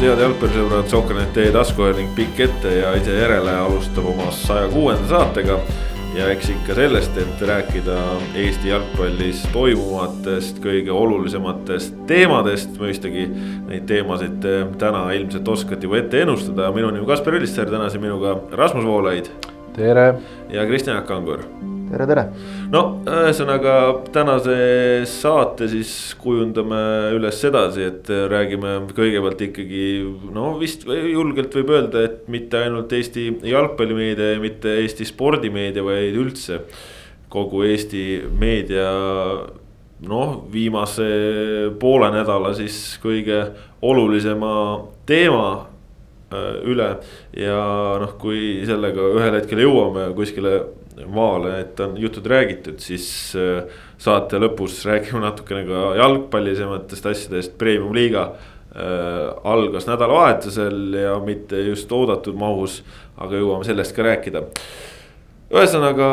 head jalgpallisõbrad, Sokkernet.ee taskuhääling pikk ette ja ise järele alustab oma saja kuuenda saatega. ja eks ikka sellest, et rääkida Eesti jalgpallis toimuvatest kõige olulisematest teemadest, mõistagi neid teemasid täna ilmselt oskate juba ette ennustada, minu nimi Kaspar Ülisser, täna siin minuga Rasmus Voolaid. tere. ja Kristjan Kangur tere, tere. no ühesõnaga tänase saate siis kujundame üles sedasi, et räägime kõigepealt ikkagi no vist julgelt võib öelda, et mitte ainult Eesti jalgpallimeedia ja mitte Eesti spordimeedia, vaid üldse kogu Eesti meedia noh, viimase poole nädala siis kõige olulisema teema äh, üle ja noh, kui sellega ühel hetkel jõuame kuskile maale, et on jutud räägitud, siis äh, saate lõpus räägime natukene ka jalgpallisematest asjadest, premium-liiga äh, algas nädalavahetusel ja mitte just oodatud mahus, aga jõuame sellest ka rääkida. ühesõnaga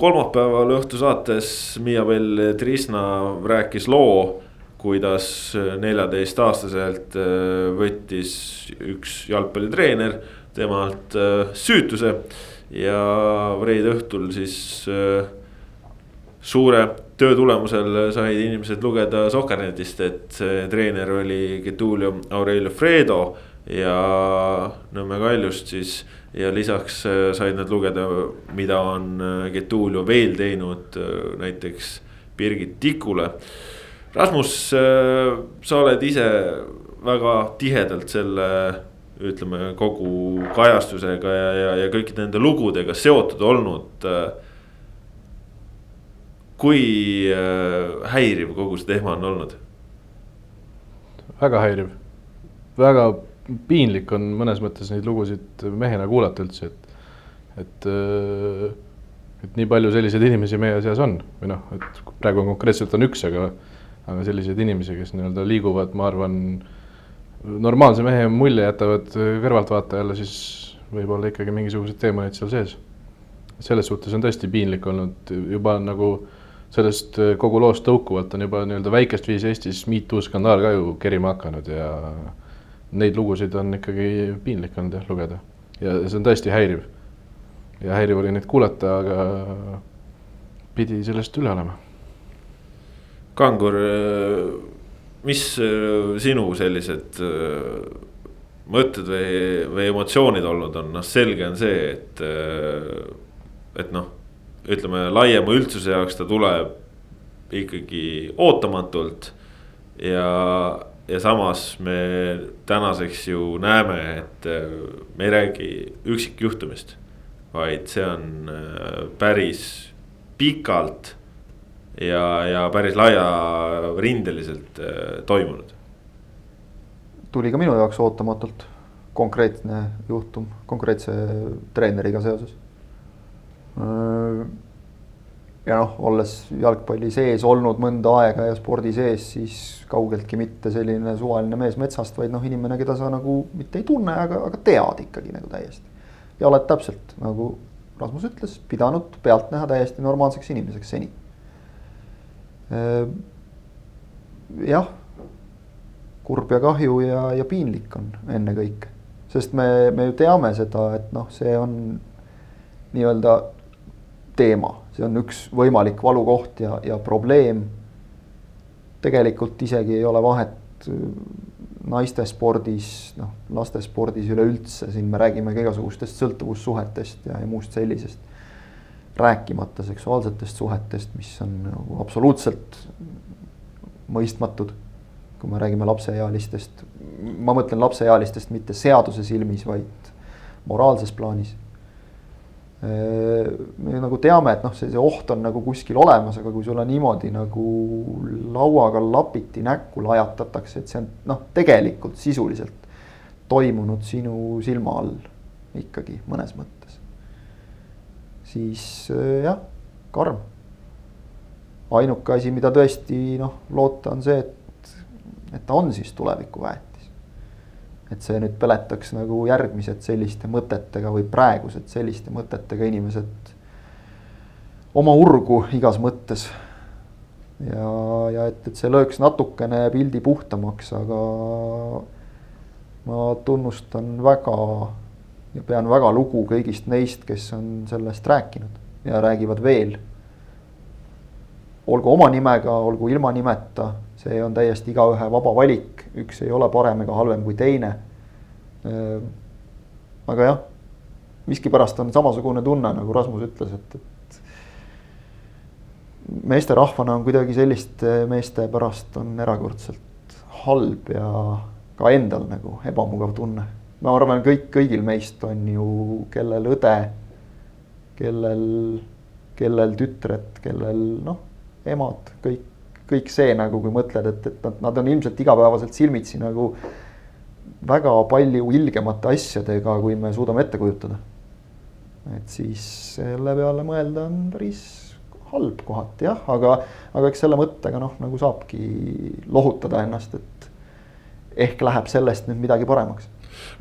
kolmapäeval õhtusaates Miia-Bell Trisna rääkis loo, kuidas neljateistaastaselt äh, võttis üks jalgpallitreener temalt süütuse ja reede õhtul siis äh, suure töö tulemusel said inimesed lugeda Sokkernetist, et treener oli Getulio Aurelio Fredo ja Nõmme Kaljust siis. ja lisaks äh, said nad lugeda, mida on äh, Getulio veel teinud näiteks Birgit Tikule. Rasmus, sa oled ise väga tihedalt selle ütleme kogu kajastusega ja, ja, ja kõikide nende lugudega seotud olnud. Äh, kui äh, häiriv kogu see teema on olnud? väga häiriv, väga piinlik on mõnes mõttes neid lugusid mehena kuulata üldse, et, et äh, et nii palju selliseid inimesi meie seas on või noh, et praegu konkreetselt on üks, aga, aga selliseid inimesi, kes nii-öelda liiguvad, ma arvan normaalse mehe mulje jätavad kõrvaltvaatajale, siis võib-olla ikkagi mingisuguseid teemaid seal sees. selles suhtes on tõesti piinlik olnud juba nagu sellest kogu loost tõukuvalt on juba nii-öelda väikest viisi Eestis Me Too skandaal ka ju kerima hakanud ja neid lugusid on ikkagi piinlik olnud jah lugeda ja see on tõesti häiriv. ja häiriv oli neid kuulata, aga pidi sellest üle olema. Kangur mis äh, sinu sellised äh, mõtted või, või emotsioonid olnud on, noh, selge on see, et, äh, et noh, ütleme laiema üldsuse jaoks ta tuleb ikkagi ootamatult. ja, ja samas me tänaseks ju näeme, et me ei räägi üksikjuhtumist, vaid see on päris pikalt ja, ja päris laiarindeliselt äh, toimunud. tuli ka minu jaoks ootamatult konkreetne juhtum konkreetse treeneriga seoses. Äh, ja noh, olles jalgpalli sees olnud mõnda aega ja spordi sees, siis kaugeltki mitte selline suvaline mees metsast, vaid noh, inimene, keda sa nagu mitte ei tunne, aga, aga tead ikkagi nagu täiesti. ja oled täpselt nagu Rasmus ütles, pidanud pealtnäha täiesti normaalseks inimeseks seni jah, kurb ja kahju ja, ja piinlik on ennekõike, sest me, me ju teame seda, et noh, see on nii-öelda teema, see on üks võimalik valukoht ja, ja probleem. tegelikult isegi ei ole vahet äh, naistespordis, noh, lastespordis üleüldse, siin me räägime ka igasugustest sõltuvussuhetest ja, ja muust sellisest rääkimata seksuaalsetest suhetest, mis on nagu absoluutselt mõistmatud. kui me räägime lapseealistest, ma mõtlen lapseealistest mitte seaduse silmis, vaid moraalses plaanis. me nagu teame, et noh, see, see oht on nagu kuskil olemas, aga kui sulle niimoodi nagu lauaga lapiti näkku lajatatakse, et see on noh, tegelikult sisuliselt toimunud sinu silma all ikkagi mõnes mõttes siis äh, jah, karm. ainuke asi, mida tõesti noh, loota on see, et, et ta on siis tulevikuväetis. et see nüüd peletaks nagu järgmised selliste mõtetega või praegused selliste mõtetega inimesed oma urgu igas mõttes. ja, ja et, et see lööks natukene pildi puhtamaks, aga tunnustan väga ja pean väga lugu kõigist neist, kes on sellest rääkinud ja räägivad veel. olgu oma nimega, olgu ilma nimeta, see on täiesti igaühe vaba valik, üks ei ole parem ega halvem kui teine. aga jah, miskipärast on samasugune tunne, nagu Rasmus ütles, et, et meesterahvana on kuidagi selliste meeste pärast on erakordselt halb ja ka endal nagu ebamugav tunne ma arvan, kõik, kõigil meist on ju, kellel õde, kellel, kellel tütred, kellel noh, emad, kõik, kõik see nagu, kui mõtled, et, et nad, nad on ilmselt igapäevaselt silmitsi nagu väga palju ilgemate asjadega, kui me suudame ette kujutada. et siis selle peale mõelda on päris halb kohati jah, aga, aga eks selle mõttega noh, nagu saabki lohutada ennast, et ehk läheb sellest nüüd midagi paremaks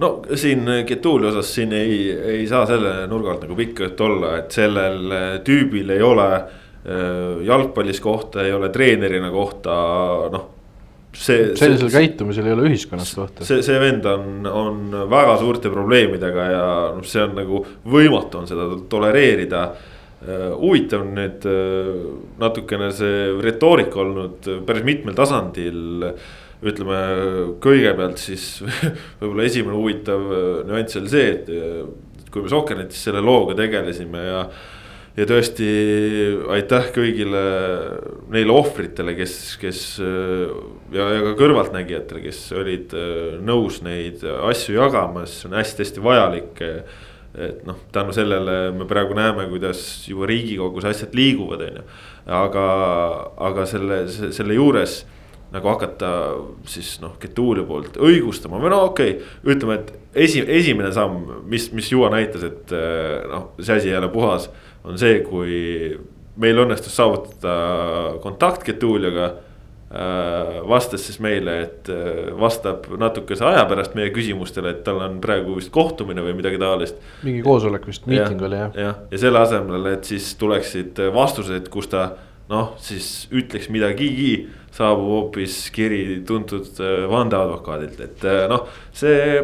no siin Getuli osas siin ei, ei saa selle nurga alt nagu pikka juttu olla, et sellel tüübil ei ole äh, jalgpallis kohta, ei ole treenerina kohta, noh see. sellisel käitumisel ei ole ühiskonnas kohta. see, see vend on, on väga suurte probleemidega ja noh, see on nagu võimatu on seda tolereerida. Äh, huvitav on nüüd äh, natukene see retoorika olnud päris mitmel tasandil ütleme kõigepealt siis võib-olla esimene huvitav äh, nüanss oli see, et äh, kui me Sokkernetis selle looga tegelesime ja. ja tõesti aitäh kõigile neile ohvritele, kes, kes äh, ja, ja ka kõrvaltnägijatele, kes olid nõus neid asju jagama, see on hästi-hästi vajalik et noh, tänu sellele me praegu näeme, kuidas juba riigikogus asjad liiguvad, on ju. aga, aga selle, selle juures nagu hakata siis noh, Getuli poolt õigustama või no okei okay,, ütleme, et esi, esimene samm, mis, mis Juha näitas, et eh, noh, see asi ei ole puhas. on see, kui meil õnnestus saavutada kontakt Getuliaga äh,. vastas siis meile, et eh, vastab natukese aja pärast meie küsimustele, et tal on praegu vist kohtumine või midagi taolist. mingi koosolek vist, miiting oli jah. jah, ja selle asemel, et siis tuleksid vastused, kus ta noh, siis ütleks midagigi saabub hoopis kiri tuntud äh, vandeadvokaadilt, et äh, noh, see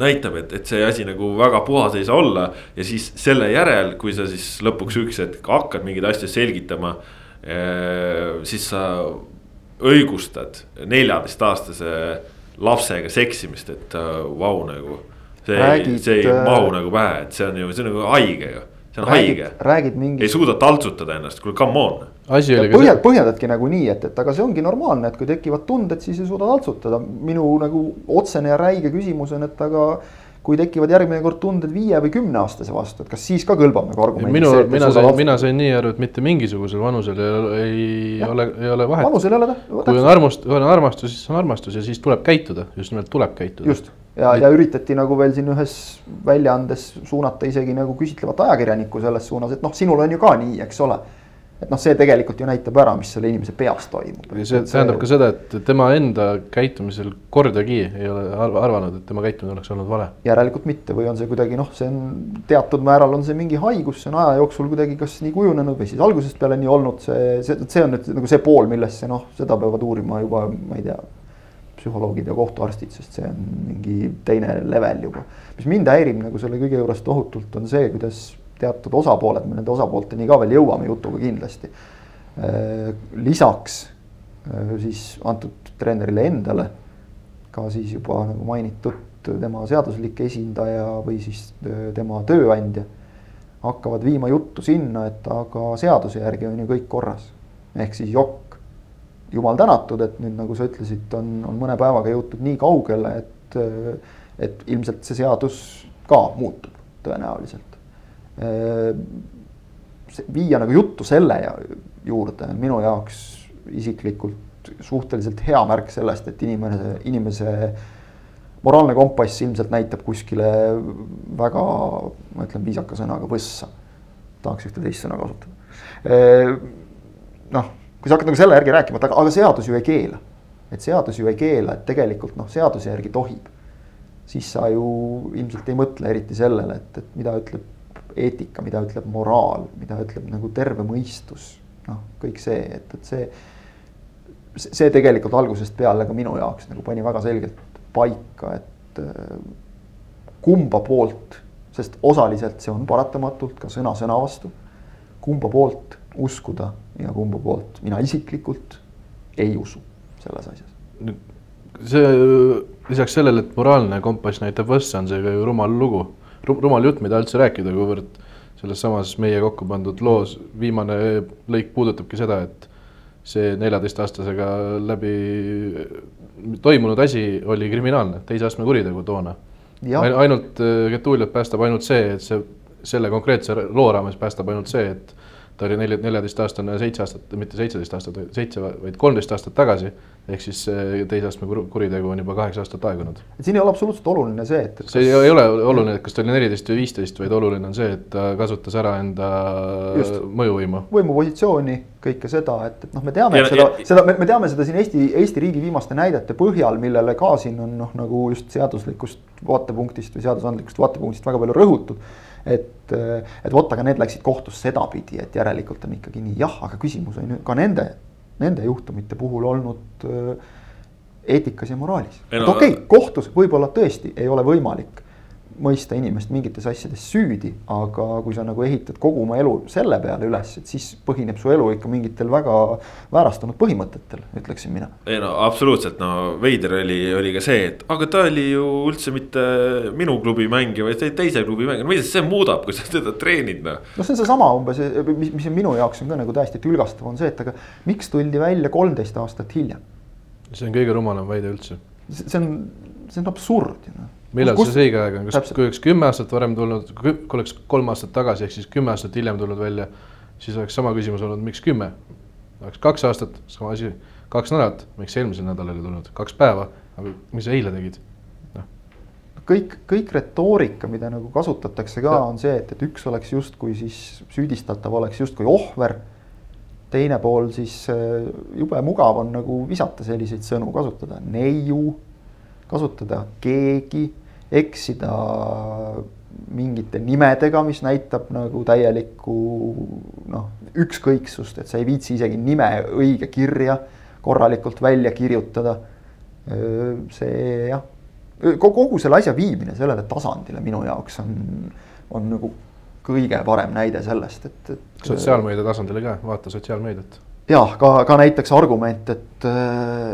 näitab, et, et see asi nagu väga puhas ei saa olla ja siis selle järel, kui sa siis lõpuks üks hetk hakkad mingeid asju selgitama. Äh, siis sa õigustad neljateistaastase lapsega seksimist, et vau nagu. see, see ei mahu nagu pähe, et see on ju, see on nagu haige ju see on räägid, haige. räägid mingi. ei suuda taltsutada ennast, kuule come on. Asi oli põhjad, põhjendadki nagu nii, et, et aga see ongi normaalne, et kui tekivad tunded, siis ei suuda taltsutada. minu nagu otsene ja räige küsimus on, et aga kui tekivad järgmine kord tunded viie või kümneaastase vastu, et kas siis ka kõlbab nagu argument? minu, mina sain, mina sain nii aru, et mitte mingisugusel vanusel ei, ei ja. ole, ei ole vahet. vanusel ei ole tähtsust. kui on armust-, on armastus, siis on armastus ja siis tuleb käituda, just nimelt tuleb käituda. just ja, ja üritati nagu veel siin ühes väljaandes suunata isegi nagu küsitlevat ajakirjanikku selles suunas, et noh, sinul on ju ka nii, eks ole. Et noh, see tegelikult ju näitab ära, mis selle inimese peas toimub. ja see tähendab see... ka seda, et tema enda käitumisel kordagi ei ole arvanud, et tema käitumine oleks olnud vale. järelikult mitte või on see kuidagi noh, see on teatud määral on see mingi haigus, see on aja jooksul kuidagi kas nii kujunenud või siis algusest peale nii olnud, see, see, see on nüüd nagu see pool, millesse noh, seda peavad uurima juba, ma ei tea psühholoogid ja kohtuarstid, sest see on mingi teine level juba. mis mind häirib nagu selle kõige juures tohutult, on see, kuidas teatud osapooled, me nende osapoolteni ka veel jõuame jutuga kindlasti. Äh, lisaks äh, siis antud treenerile endale ka siis juba nagu mainitud tema seaduslik esindaja või siis äh, tema tööandja hakkavad viima juttu sinna, et aga seaduse järgi on ju kõik korras. ehk siis jokk jumal tänatud, et nüüd nagu sa ütlesid, on, on mõne päevaga jõutud nii kaugele, et, et ilmselt see seadus ka muutub tõenäoliselt. Viia nagu juttu selle juurde on minu jaoks isiklikult suhteliselt hea märk sellest, et inimene, inimese moraalne kompass ilmselt näitab kuskile väga, ma ütlen viisaka sõnaga, võssa. tahaks ühte teist sõna kasutada. noh kui sa hakkad nagu selle järgi rääkima, et aga, aga seadus ju ei keela. et seadus ju ei keela, et tegelikult noh, seaduse järgi tohib. siis sa ju ilmselt ei mõtle eriti sellele, et, et mida ütleb eetika, mida ütleb moraal, mida ütleb nagu terve mõistus. noh, kõik see, et, et see, see tegelikult algusest peale ka minu jaoks nagu pani väga selgelt paika, et äh, kumba poolt, sest osaliselt see on paratamatult ka sõna sõna vastu. kumba poolt uskuda ja kumba poolt mina isiklikult ei usu selles asjas. see lisaks sellele, et moraalne kompass näitab võssa, on see ka ju rumal lugu, rumal jutt, mida üldse rääkida, kuivõrd selles samas meie kokku pandud loos viimane lõik puudutabki seda, et see neljateistaastasega läbi toimunud asi oli kriminaalne, teise astme kuritegu toona. ainult Getuliot päästab ainult see, et see, selle konkreetse loo raames päästab ainult see, et ta oli nelja, neljateistaastane seitse aastat, mitte seitseteist aastat, seitse, vaid kolmteist aastat tagasi. ehk siis teise astme kuritegu on juba kaheksa aastat aegunud. et siin ei ole absoluutselt oluline see, et, et. see kas... ei ole oluline, et kas ta oli neliteist või viisteist, vaid oluline on see, et ta kasutas ära enda Just. mõjuvõimu. võimupositsiooni, kõike seda, et, et noh, me teame, et seda, seda, me, me teame seda siin Eesti, Eesti riigi viimaste näidete põhjal, millele ka siin on noh, nagu just seaduslikust vaatepunktist või seadusandlikust vaatepunktist väga palju rõhutud et, et vot, aga need läksid kohtusse sedapidi, et järelikult on ikkagi nii, jah, aga küsimus on ju ka nende, nende juhtumite puhul olnud äh, eetikas ja moraalis. No, okei okay,, kohtus võib-olla tõesti ei ole võimalik mõista inimest mingites asjades süüdi, aga kui sa nagu ehitad kogu oma elu selle peale üles, et siis põhineb su elu ikka mingitel väga väärastunud põhimõtetel, ütleksin mina. ei no absoluutselt, no veider oli, oli ka see, et aga ta oli ju üldse mitte minu klubi mängija, vaid teise klubi mängija, no mida see muudab, kui sa teda treenid noh. no see on seesama umbes, mis, mis minu jaoks on ka nagu täiesti tülgastav, on see, et aga miks tuldi välja kolmteist aastat hiljem? see on kõige rumalam väide üldse. see on, see on absurd ju noh millal Kus... see õige aeg on, kas, kui oleks kümme aastat varem tulnud, kui oleks kolm aastat tagasi, ehk siis kümme aastat hiljem tulnud välja, siis oleks sama küsimus olnud, miks kümme? oleks kaks aastat, sama asi, kaks nädalat, miks eelmisel nädalal ei tulnud, kaks päeva, aga mis sa eile tegid? noh. kõik, kõik retoorika, mida nagu kasutatakse ka, on see, et, et üks oleks justkui siis süüdistatav oleks justkui ohver. teine pool siis äh, jube mugav on nagu visata selliseid sõnu, kasutada neiu, kasutada keegi eksida mingite nimedega, mis näitab nagu täielikku noh, ükskõiksust, et sa ei viitsi isegi nime õige kirja korralikult välja kirjutada. see jah, kogu selle asja viimine sellele tasandile minu jaoks on, on nagu kõige parem näide sellest, et, et. sotsiaalmeedia tasandile ka, vaata sotsiaalmeediat jah, ka, ka näiteks argument, et,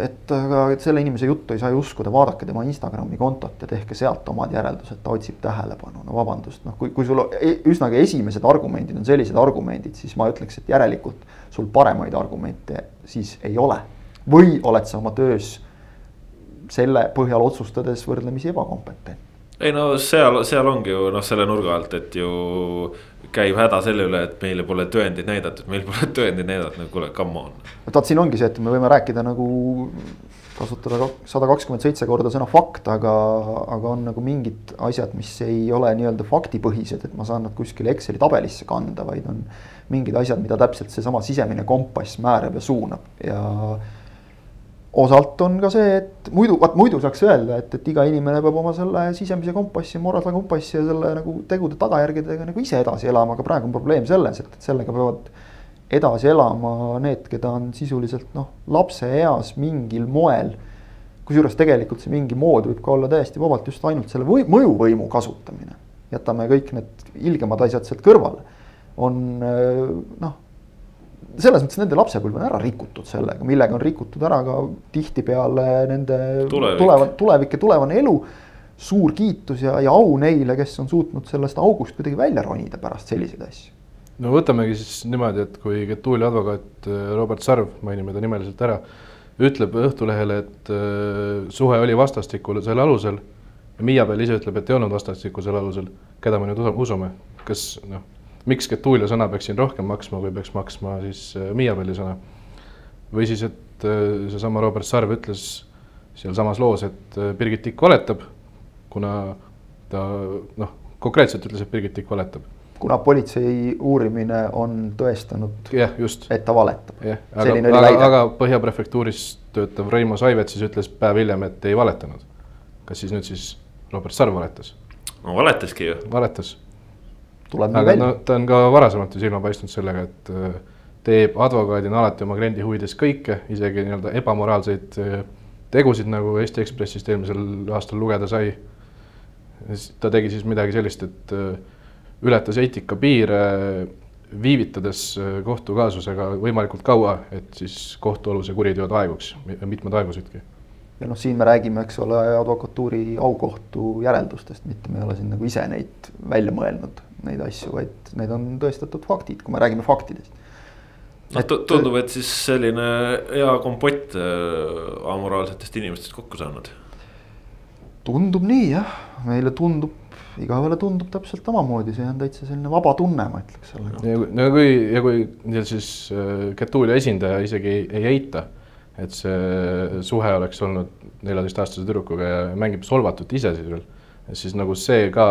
et aga selle inimese juttu ei saa ju uskuda, vaadake tema Instagrami kontot ja tehke sealt omad järeldused, ta otsib tähelepanu, no vabandust, noh, kui, kui sul e, üsnagi esimesed argumendid on sellised argumendid, siis ma ütleks, et järelikult sul paremaid argumente siis ei ole. või oled sa oma töös selle põhjal otsustades võrdlemisi ebakompetentne ei no seal, seal ongi ju noh, selle nurga alt, et ju käib häda selle üle, et meile pole tõendeid näidatud, meil pole tõendeid näidatud, no kuule, come on. vaat siin ongi see, et me võime rääkida nagu kasutada sada kakskümmend seitse korda sõna fakt, aga, aga on nagu mingid asjad, mis ei ole nii-öelda faktipõhised, et ma saan nad kuskile Exceli tabelisse kanda, vaid on mingid asjad, mida täpselt seesama sisemine kompass määrab ja suunab ja osalt on ka see, et muidu, vaat muidu saaks öelda, et, et iga inimene peab oma selle sisemise kompassi, moraalse kompassi ja selle nagu tegude tagajärgedega nagu ise edasi elama, aga praegu on probleem selles, et, sellega peavad edasi elama need, keda on sisuliselt noh, lapseeas mingil moel. kusjuures tegelikult see mingi mood võib ka olla täiesti vabalt just ainult selle või, mõjuvõimu kasutamine. jätame kõik need ilgemad asjad sealt kõrvale. on noh selles mõttes nende lapsepõlv on ära rikutud sellega, millega on rikutud ära ka tihtipeale nende tulevik. tuleva, tulevik ja tulevane elu. suur kiitus ja, ja au neile, kes on suutnud sellest august kuidagi välja ronida pärast selliseid asju. no võtamegi siis niimoodi, et kui Getuli advokaat äh, Robert Sarv, mainime ta nimeliselt ära, ütleb Õhtulehele, et äh, suhe oli vastastikusel alusel. ja Miiabel ise ütleb, et ei olnud vastastikusel alusel, keda me nüüd usume, kas noh miks Getulia sõna peaks siin rohkem maksma, kui peaks maksma siis äh, Miiabelli sõna. või siis, et äh, seesama Robert Sarv ütles sealsamas loos, et äh, Birgit Tikk valetab, kuna ta noh, konkreetselt ütles, et Birgit Tikk valetab kuna politsei uurimine on tõestanud, et ta valetab. aga, aga, aga Põhja prefektuuris töötav Reimo Saivet siis ütles päev hiljem, et ei valetanud. kas siis nüüd siis Robert Sarv valetas? no valetaski ju. valetas tuleb nii välja no,. ta on ka varasemalt ju silma paistnud sellega, et äh, teeb advokaadina alati oma kliendi huvides kõike, isegi nii-öelda ebamoraalseid äh, tegusid, nagu Eesti Ekspressist eelmisel aastal lugeda sai. ta tegi siis midagi sellist, et äh, ületas eetikapiire, viivitades kohtukaasusega võimalikult kaua, et siis kohtualuse kuriteod aeguks, mitmed aegusidki ja noh, siin me räägime, eks ole, advokatuuri aukohtu järeldustest, mitte me ei ole siin nagu ise neid välja mõelnud, neid asju, vaid need on tõestatud faktid, kui me räägime faktidest. noh, tundub, et siis selline hea kompott äh, amoraalsetest inimestest kokku saanud. tundub nii jah, meile tundub, igavene tundub täpselt samamoodi, see on täitsa selline vaba tunne, ma ütleks selle kohta. no kui, ja kui siis äh, Getulia esindaja isegi ei, ei eita et see suhe oleks olnud neljateistaastase tüdrukuga ja mängib solvatut ise siis veel, siis nagu see ka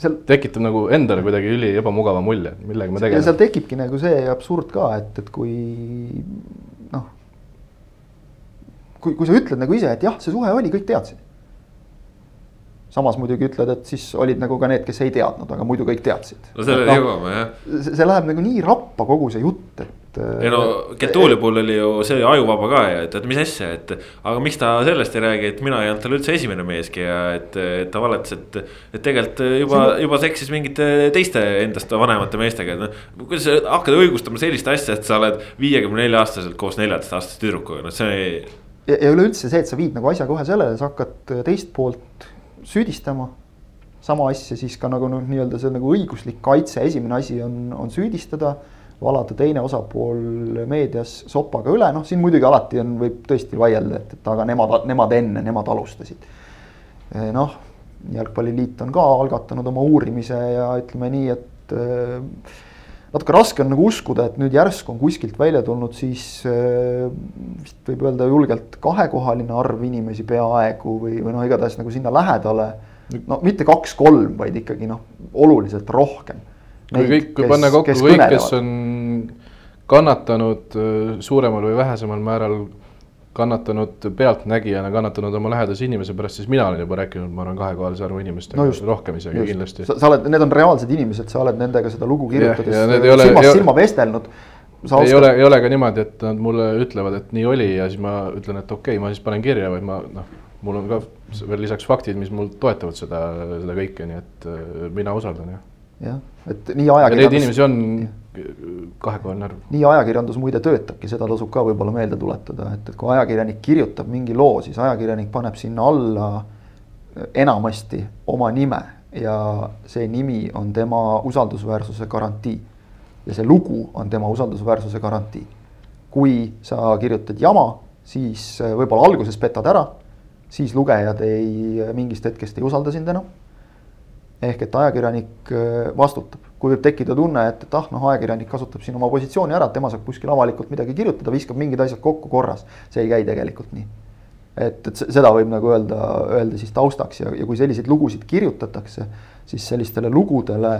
seal tekitab nagu endale kuidagi üli ebamugava mulje, millega me tegeleme. seal tekibki nagu see absurd ka, et, et kui noh, kui, kui sa ütled nagu ise, et jah, see suhe oli, kõik teadsid samas muidugi ütled, et siis olid nagu ka need, kes ei teadnud, aga muidu kõik teadsid. no selleni no, jõuame jah. see läheb nagu nii rappa kogu see jutt, et. ei no Getuli puhul oli ju see ajuvaba ka ja et, et mis asja, et aga miks ta sellest ei räägi, et mina ei olnud talle üldse esimene meeski ja et, et ta valetas, et. et tegelikult juba juba seksis mingite teiste endast vanemate meestega, et noh. kuidas sa hakkad õigustama sellist asja, et sa oled viiekümne nelja aastaselt koos neljateistaastase tüdrukuga, no see ei. ja, ja üleüldse see, et sa viid nagu asja kohe sellele, sa hakkad teist poolt süüdistama. sama asja siis ka nagu noh, nii-öelda see nagu õiguslik kaitse, esimene asi on, on süüdistada, valada teine osapool meedias sopaga üle, noh, siin muidugi alati on, võib tõesti vaielda, et, et aga nemad, nemad enne, nemad alustasid. Eh, noh, jalgpalliliit on ka algatanud oma uurimise ja ütleme nii, et äh, natuke raske on nagu uskuda, et nüüd järsku on kuskilt välja tulnud siis äh, vist võib öelda julgelt kahekohaline arv inimesi peaaegu või, või noh, igatahes nagu sinna lähedale. no mitte kaks-kolm, vaid ikkagi noh, oluliselt rohkem. kui kõik, kui panna kokku kõik, kes on kannatanud äh, suuremal või vähesemal määral kannatanud pealtnägijana, kannatanud oma lähedase inimese pärast, siis mina olen juba rääkinud, ma arvan, kahekohalise arvu inimestega no just, rohkem isegi just. kindlasti. sa oled, need on reaalsed inimesed, sa oled nendega seda lugu kirjutades silmast silma vestelnud. ei ole, ei ole ka niimoodi, et nad mulle ütlevad, et nii oli ja siis ma ütlen, et okei okay,, ma siis panen kirja, vaid ma noh, mul on ka veel lisaks faktid, mis mul toetavad seda, seda kõike, nii et äh, mina usaldan jah. Jah, et nii ajakirjandus. Neid inimesi on kahekohaline arv. nii ajakirjandus muide töötabki, seda tasub ka võib-olla meelde tuletada, et, et kui ajakirjanik kirjutab mingi loo, siis ajakirjanik paneb sinna alla enamasti oma nime ja see nimi on tema usaldusväärsuse garantii. ja see lugu on tema usaldusväärsuse garantii. kui sa kirjutad jama, siis võib-olla alguses petad ära, siis lugejad ei, mingist hetkest ei usalda sind enam. Ehk et ajakirjanik vastutab kui võib tekkida tunne, et, et ah noh, ajakirjanik kasutab siin oma positsiooni ära, tema saab kuskil avalikult midagi kirjutada, viskab mingid asjad kokku korras. see ei käi tegelikult nii. et, et seda võib nagu öelda, öelda siis taustaks ja, ja kui selliseid lugusid kirjutatakse, siis sellistele lugudele,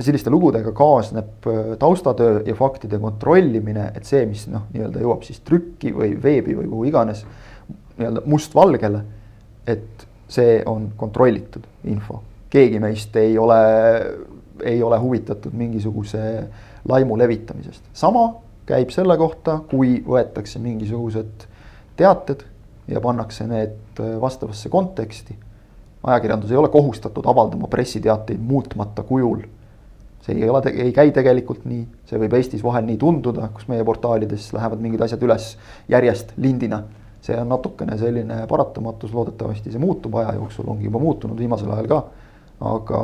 selliste lugudega kaasneb äh, taustatöö ja faktide kontrollimine, et see, mis noh, nii-öelda jõuab siis trükki või veebi või kuhu iganes nii-öelda mustvalgele, et see on kontrollitud info keegi meist ei ole ei ole huvitatud mingisuguse laimu levitamisest. sama käib selle kohta, kui võetakse mingisugused teated ja pannakse need vastavasse konteksti. ajakirjandus ei ole kohustatud avaldama pressiteateid muutmata kujul. see ei ole, ei käi tegelikult nii, see võib Eestis vahel nii tunduda, kus meie portaalides lähevad mingid asjad üles järjest lindina. see on natukene selline paratamatus, loodetavasti see muutub aja jooksul, ongi juba muutunud viimasel ajal ka. Aga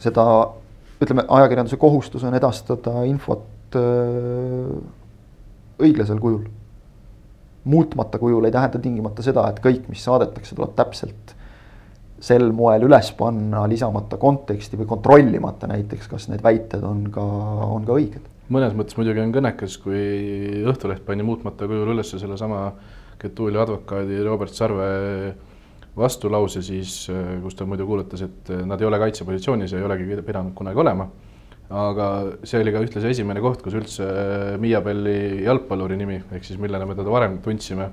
seda ütleme, ajakirjanduse kohustus on edastada infot öö, õiglasel kujul. muutmata kujul ei tähenda tingimata seda, et kõik, mis saadetakse, tuleb täpselt sel moel üles panna, lisamata konteksti või kontrollimata näiteks, kas need väited on ka, on ka õiged. mõnes mõttes muidugi on kõnekas, kui Õhtuleht pani muutmata kujul üles sellesama Getuli advokaadi Robert Sarve vastulause siis, äh, kus ta muidu kuulutas, et äh, nad ei ole kaitsepositsioonis ja ei olegi pidanud kunagi olema. aga see oli ka ühtlasi esimene koht, kus üldse äh, Miia Belli jalgpalluri nimi, ehk siis millena me teda varem tundsime,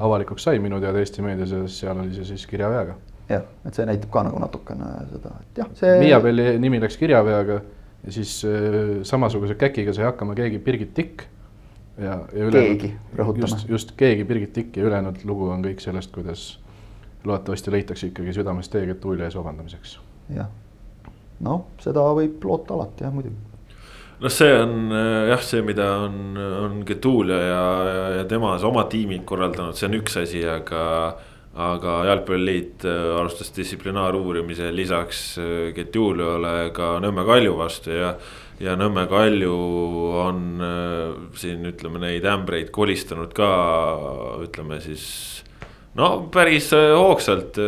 avalikuks sai minu teada Eesti meedias ja seal oli see siis kirjaveaga. jah, et see näitab ka nagu natukene seda, et jah, see. Miia Belli nimi läks kirjaveaga ja siis samasuguse käkiga sai hakkama keegi Birgit Tikk ja, ja ülejäänud. keegi, rõhutame. just, just keegi, Birgit Tikk ja ülejäänud lugu on kõik sellest, kuidas loodetavasti leitakse ikkagi südamest tee Getulia ees vabandamiseks. jah, noh, seda võib loota alati jah, muidugi noh, see on jah, see, mida on, on Getulia ja, ja, ja tema oma tiimid korraldanud, see on üks asi, aga. aga jalgpalliliit alustas distsiplinaaruurimise lisaks Getuliale ka Nõmme Kalju vastu ja. ja Nõmme Kalju on siin ütleme neid ämbreid kolistanud ka ütleme siis. No päris hoogsalt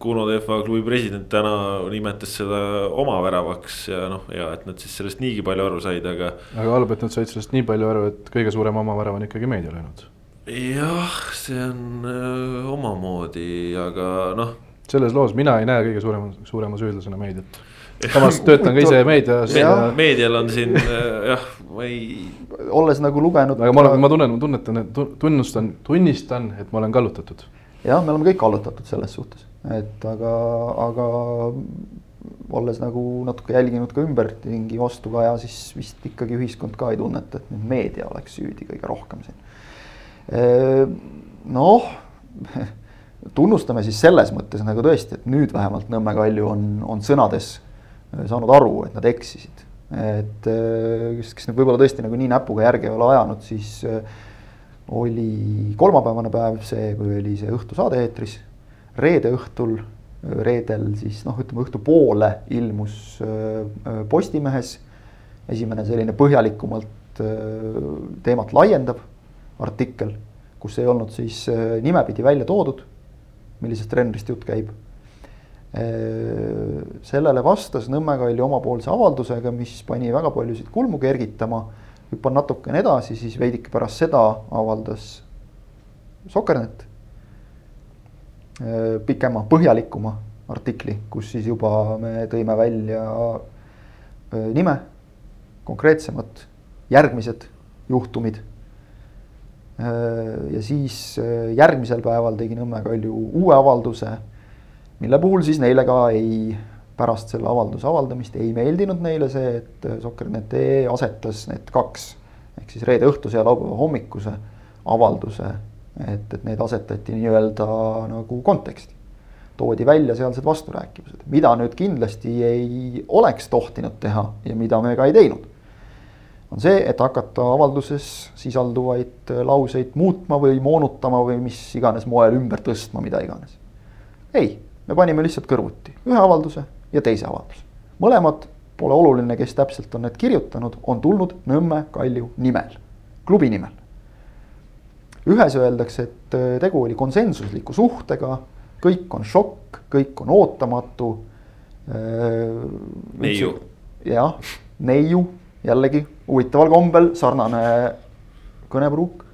Kuno Tehva klubi president täna nimetas seda oma väravaks ja noh, ja et nad siis sellest niigi palju aru said, aga. aga halb, et nad said sellest nii palju aru, et kõige suurem oma värav on ikkagi meedia löönud. jah, see on öö, omamoodi, aga noh. selles loos mina ei näe kõige suurema, suurema süüdlasena meediat. Samas töötan ka ise meedias meedial on siin jah, ma ei. olles nagu lugenud. aga ma olen, ma tunnen, ma tunnetan, tunnustan, tunnistan, et ma olen kallutatud. jah, me oleme kõik kallutatud selles suhtes et aga, aga olles nagu natuke jälginud ka ümberringi vastukaja, siis vist ikkagi ühiskond ka ei tunneta, et nüüd meedia oleks süüdi kõige rohkem siin. noh, tunnustame siis selles mõttes nagu tõesti, et nüüd vähemalt Nõmme Kalju on, on sõnades saanud aru, et nad eksisid. et kes, kes nüüd võib-olla tõesti nagu nii näpuga järge ei ole ajanud, siis oli kolmapäevane päev see, kui oli see õhtusaade eetris reede õhtul, reedel siis noh, ütleme õhtupoole ilmus äh, Postimehes esimene selline põhjalikumalt äh, teemat laiendav artikkel, kus ei olnud siis äh, nimepidi välja toodud, millisest treenerist jutt käib. Sellele vastas Nõmme Kalju omapoolse avaldusega, mis pani väga paljusid kulmu kergitama. hüppan natukene edasi, siis veidike pärast seda avaldas Sokernet Äh, pikema, põhjalikuma artikli, kus siis juba me tõime välja äh, nime, konkreetsemad järgmised juhtumid. Äh, ja siis järgmisel päeval tegi Nõmme Kalju uue avalduse, mille puhul siis neile ka ei, pärast selle avalduse avaldamist ei meeldinud neile see, et Soccer.net.ee asetas need kaks ehk siis reede õhtuse ja laupäeva hommikuse avalduse et, et need asetati nii-öelda nagu konteksti. toodi välja sealsed vasturääkivused, mida nüüd kindlasti ei oleks tohtinud teha ja mida me ka ei teinud. on see, et hakata avalduses sisalduvaid lauseid muutma või moonutama või mis iganes moel ümber tõstma, mida iganes. ei, me panime lihtsalt kõrvuti ühe avalduse ja teise avalduse. mõlemad, pole oluline, kes täpselt on need kirjutanud, on tulnud Nõmme Kalju nimel, klubi nimel ühes öeldakse, et äh, tegu oli konsensusliku suhtega, kõik on šokk, kõik on ootamatu. Äh, neiu. jah, neiu, jällegi huvitaval kombel sarnane kõnepruuk.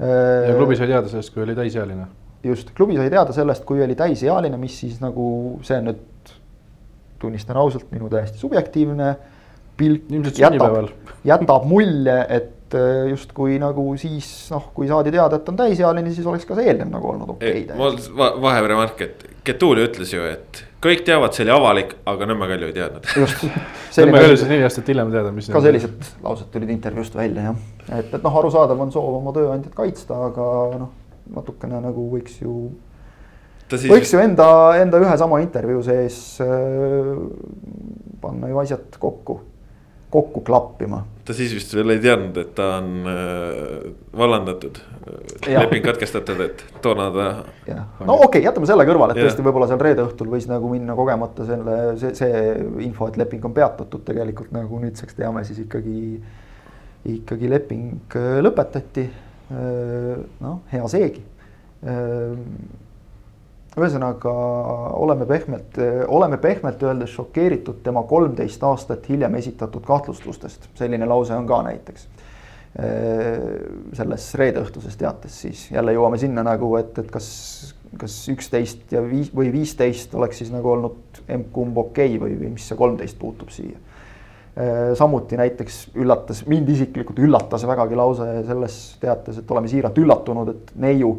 ja äh, klubi sai teada sellest, kui oli täisealine. Just, klubi sai teada sellest, kui oli täisealine, mis siis nagu see on nüüd, tunnistan ausalt, minu täiesti subjektiivne pilk. ilmselt sünnipäeval. jätab mulje, et äh, justkui nagu siis noh, kui saadi teada, et on täisealine, siis oleks ka see eelnev nagu olnud okei okay,. mul vaheremark, et Getuli ütles ju, et kõik teavad, see oli avalik, aga Nõmme Kalju ei teadnud. just. Nõmme Kalju sai neli aastat hiljem teada, mis. ka sellised laused tulid intervjuust välja jah, et, et noh, arusaadav on soov oma tööandjat kaitsta, aga noh, natukene nagu võiks ju. Siis... võiks ju enda, enda ühe sama intervjuu sees äh, panna ju asjad kokku, kokku klappima ta siis vist veel ei teadnud, et ta on äh, vallandatud, leping katkestatud, et toona ta. no okei okay,, jätame selle kõrvale, et ja. tõesti võib-olla seal reede õhtul võis nagu minna kogemata selle, see, see info, et leping on peatatud, tegelikult nagu nüüdseks teame, siis ikkagi. ikkagi leping äh, lõpetati. Äh, noh, hea seegi äh, ühesõnaga oleme pehmelt, oleme pehmelt öeldes šokeeritud tema kolmteist aastat hiljem esitatud kahtlustustest, selline lause on ka näiteks. selles reedeõhtuses teates siis jälle jõuame sinna nagu, et, et kas, kas üksteist ja viis või viisteist oleks siis nagu olnud emb-kumb okei okay või, või mis see kolmteist puutub siia. Samuti näiteks üllatas, mind isiklikult üllatas vägagi lause selles teates, et oleme siiralt üllatunud, et neiu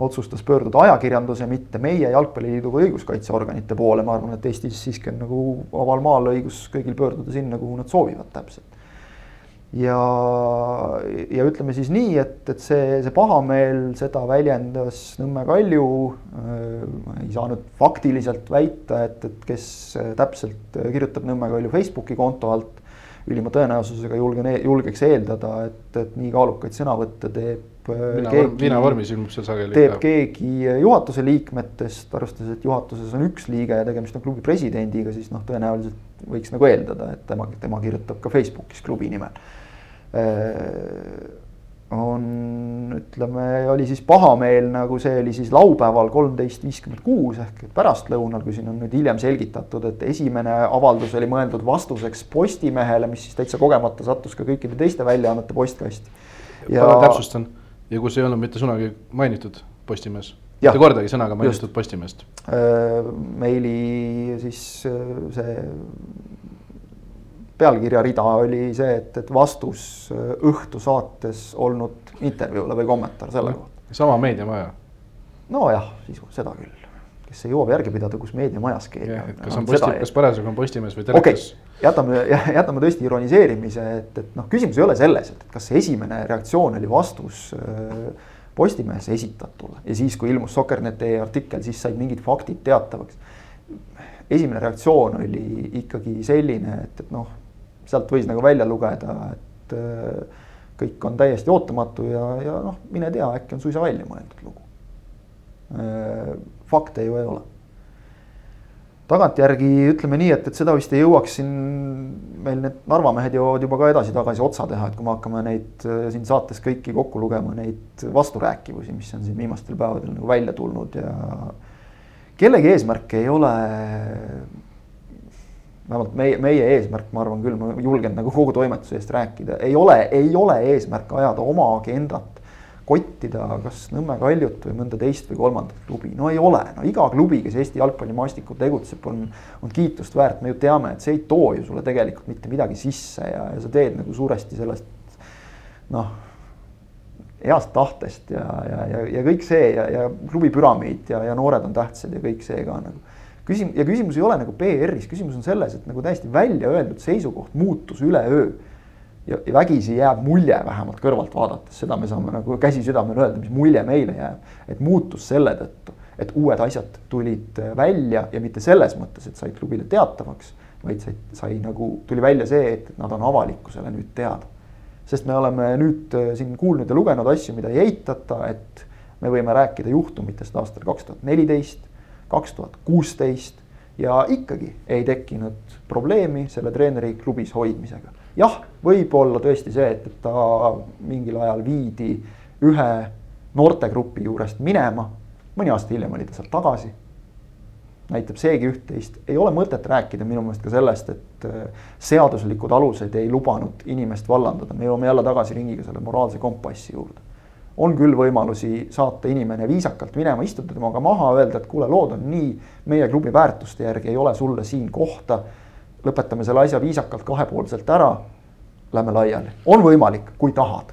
otsustas pöörduda ajakirjanduse, mitte meie Jalgpalliliidu või õiguskaitseorganite poole, ma arvan, et Eestis siiski on nagu vabal maal õigus kõigil pöörduda sinna, kuhu nad soovivad täpselt. Ja, ja ütleme siis nii, et, et see, see pahameel, seda väljendas Nõmme Kalju äh,. ei saa nüüd faktiliselt väita, et, et kes täpselt kirjutab Nõmme Kalju Facebooki konto alt. ülima tõenäosusega julgen, e-, julgeks eeldada, et, et nii kaalukaid sõnavõtte teeb viinavormis ilmub seal sageli. teeb keegi juhatuse liikmetest, arvestades, et juhatuses on üks liige ja tegemist on klubi presidendiga, siis noh, tõenäoliselt võiks nagu eeldada, et tema, tema kirjutab ka Facebookis klubi nimel. Äh, on, ütleme, oli siis pahameel, nagu see oli siis laupäeval kolmteist viiskümmend kuus ehk pärastlõunal, kui siin on nüüd hiljem selgitatud, et esimene avaldus oli mõeldud vastuseks Postimehele, mis siis täitsa kogemata sattus ka kõikide teiste väljaannete postkasti. ja täpsustan. Ja kus ei olnud mitte sõnagi mainitud Postimees, mitte kordagi sõnaga mainitud Postimeest. Äh, meili siis äh, see pealkirja rida oli see, et, et vastus äh, Õhtu saates olnud intervjuule või kommentaar selle kohta. sama meediamaja. nojah, sisu, seda küll, kes ei jõua järge pidada, kus meediamajas keegi on. kas on posti-, kas parasjagu on Postimees või telekas okay.? jätame, jätame tõesti ironiseerimise, et, et noh, küsimus ei ole selles, et kas see esimene reaktsioon oli vastus äh, Postimehes esitatule ja siis, kui ilmus Sokkerneti artikkel, siis said mingid faktid teatavaks. esimene reaktsioon oli ikkagi selline, et, et noh sealt võis nagu välja lugeda, et äh, kõik on täiesti ootamatu ja, ja noh, mine tea, äkki on suisa välja mõeldud lugu. Äh, fakte ju ei ole. Tagantjärgi ütleme nii, et, et seda vist ei jõuaks siin meil need Narva mehed jõuavad juba ka edasi-tagasi otsa teha, et kui me hakkame neid äh, siin saates kõiki kokku lugema, neid vasturääkivusi, mis on siin viimastel päevadel nagu välja tulnud ja kellegi eesmärk ei ole vähemalt meie, meie eesmärk, ma arvan küll, ma julgen nagu kogu toimetuse eest rääkida, ei ole, ei ole eesmärk ajada oma agendat. Kottida kas Nõmme Kaljut või mõnda teist või kolmandat klubi, no ei ole, no iga klubi, kes Eesti jalgpallimaastikul tegutseb, on, on kiitust väärt, me ju teame, et see ei too ju sulle tegelikult mitte midagi sisse ja, ja sa teed nagu suuresti sellest noh heast tahtest ja, ja, ja, ja kõik see ja, ja klubi püramiid ja, ja noored on tähtsad ja kõik see ka nagu. Küsim- ja küsimus ei ole nagu PR-is, küsimus on selles, et nagu täiesti välja öeldud seisukoht muutus üleöö. Ja, vägisi jääb mulje vähemalt kõrvalt vaadates, seda me saame nagu käsi südamel öelda, mis mulje meile jääb. et muutus selle tõttu, et uued asjad tulid äh, välja ja mitte selles mõttes, et said klubile teatavaks. vaid sai, sai nagu, tuli välja see, et nad on avalikkusele nüüd teada. sest me oleme nüüd äh, siin kuulnud ja lugenud asju, mida ei eitata, et me võime rääkida juhtumitest aastal kaks tuhat neliteist kaks tuhat kuusteist ja ikkagi ei tekkinud probleemi selle treeneri klubis hoidmisega. Jah, võib olla tõesti see, et, et ta mingil ajal viidi ühe noortegrupi juurest minema, mõni aasta hiljem oli ta sealt tagasi. näitab seegi üht-teist, ei ole mõtet rääkida minu meelest ka sellest, et äh, seaduslikud alused ei lubanud inimest vallandada, me jõuame jälle tagasi ringiga selle moraalse kompassi juurde on küll võimalusi saata inimene viisakalt minema, istuda temaga maha, öelda, et kuule, lood on nii, meie klubi väärtuste järgi ei ole sulle siin kohta. Lõpetame selle asja viisakalt kahepoolselt ära. Lähme laiali, on võimalik, kui tahad,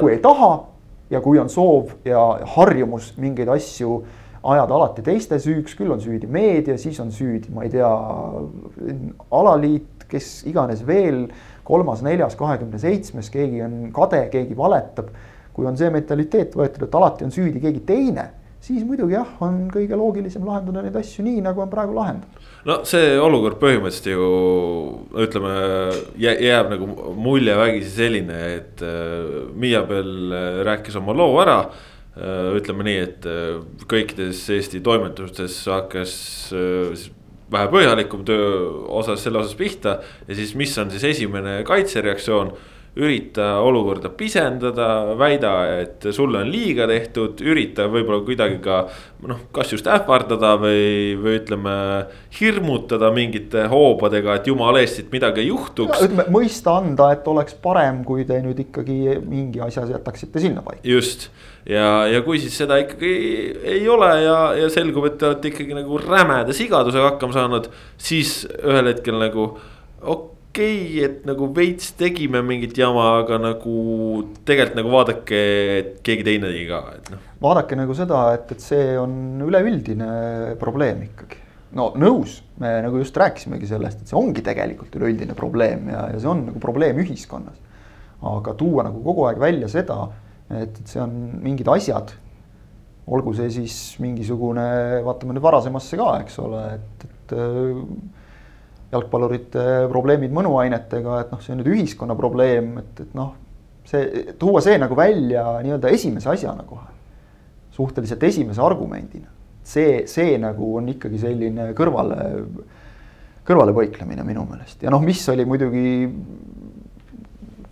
kui ei taha ja kui on soov ja harjumus mingeid asju ajada alati teiste süüks, küll on süüdi meedia, siis on süüdi, ma ei tea, alaliit, kes iganes veel, kolmas, neljas, kahekümne seitsmes, keegi on kade, keegi valetab kui on see mentaliteet võetud, et alati on süüdi keegi teine, siis muidugi jah, on kõige loogilisem lahendada neid asju nii, nagu on praegu lahendatud. No see olukord põhimõtteliselt ju ütleme jääb nagu mulje vägisi selline, et äh, Miiabel äh, rääkis oma loo ära äh, ütleme nii, et kõikides Eesti toimetustes hakkas vähe põhjalikum töö osas selle osas pihta. Ja siis, mis on siis esimene kaitsereaktsioon ürita olukorda pisendada, väida, et sulle on liiga tehtud, ürita võib-olla kuidagi ka noh, kas just ähvardada või, või ütleme, hirmutada mingite hoobadega, et jumala eest siit midagi ei juhtuks. ütleme mõista anda, et oleks parem, kui te nüüd ikkagi mingi asja jätaksite sinnapaika. just ja, ja kui siis seda ikkagi ei ole ja, ja selgub, et te olete ikkagi nagu rämeda sigadusega hakkama saanud, siis ühel hetkel nagu okei okay, okei okay,, et nagu veits tegime mingit jama, aga nagu tegelikult nagu vaadake, et keegi teine tegi ka, et noh. vaadake nagu seda, et, et see on üleüldine probleem ikkagi. no nõus, me nagu just rääkisimegi sellest, et see ongi tegelikult üleüldine probleem ja, ja see on nagu probleem ühiskonnas. aga tuua nagu kogu aeg välja seda, et, et see on mingid asjad. olgu see siis mingisugune, vaatame nüüd varasemasse ka, eks ole, et, et jalgpallurite probleemid mõnuainetega, et noh, see on nüüd ühiskonna probleem, et, et noh, see, tuua see nagu välja nii-öelda esimese asjana kohe. suhteliselt esimese argumendina. see, see nagu on ikkagi selline kõrvale, kõrvalepõiklemine minu meelest ja noh, mis oli muidugi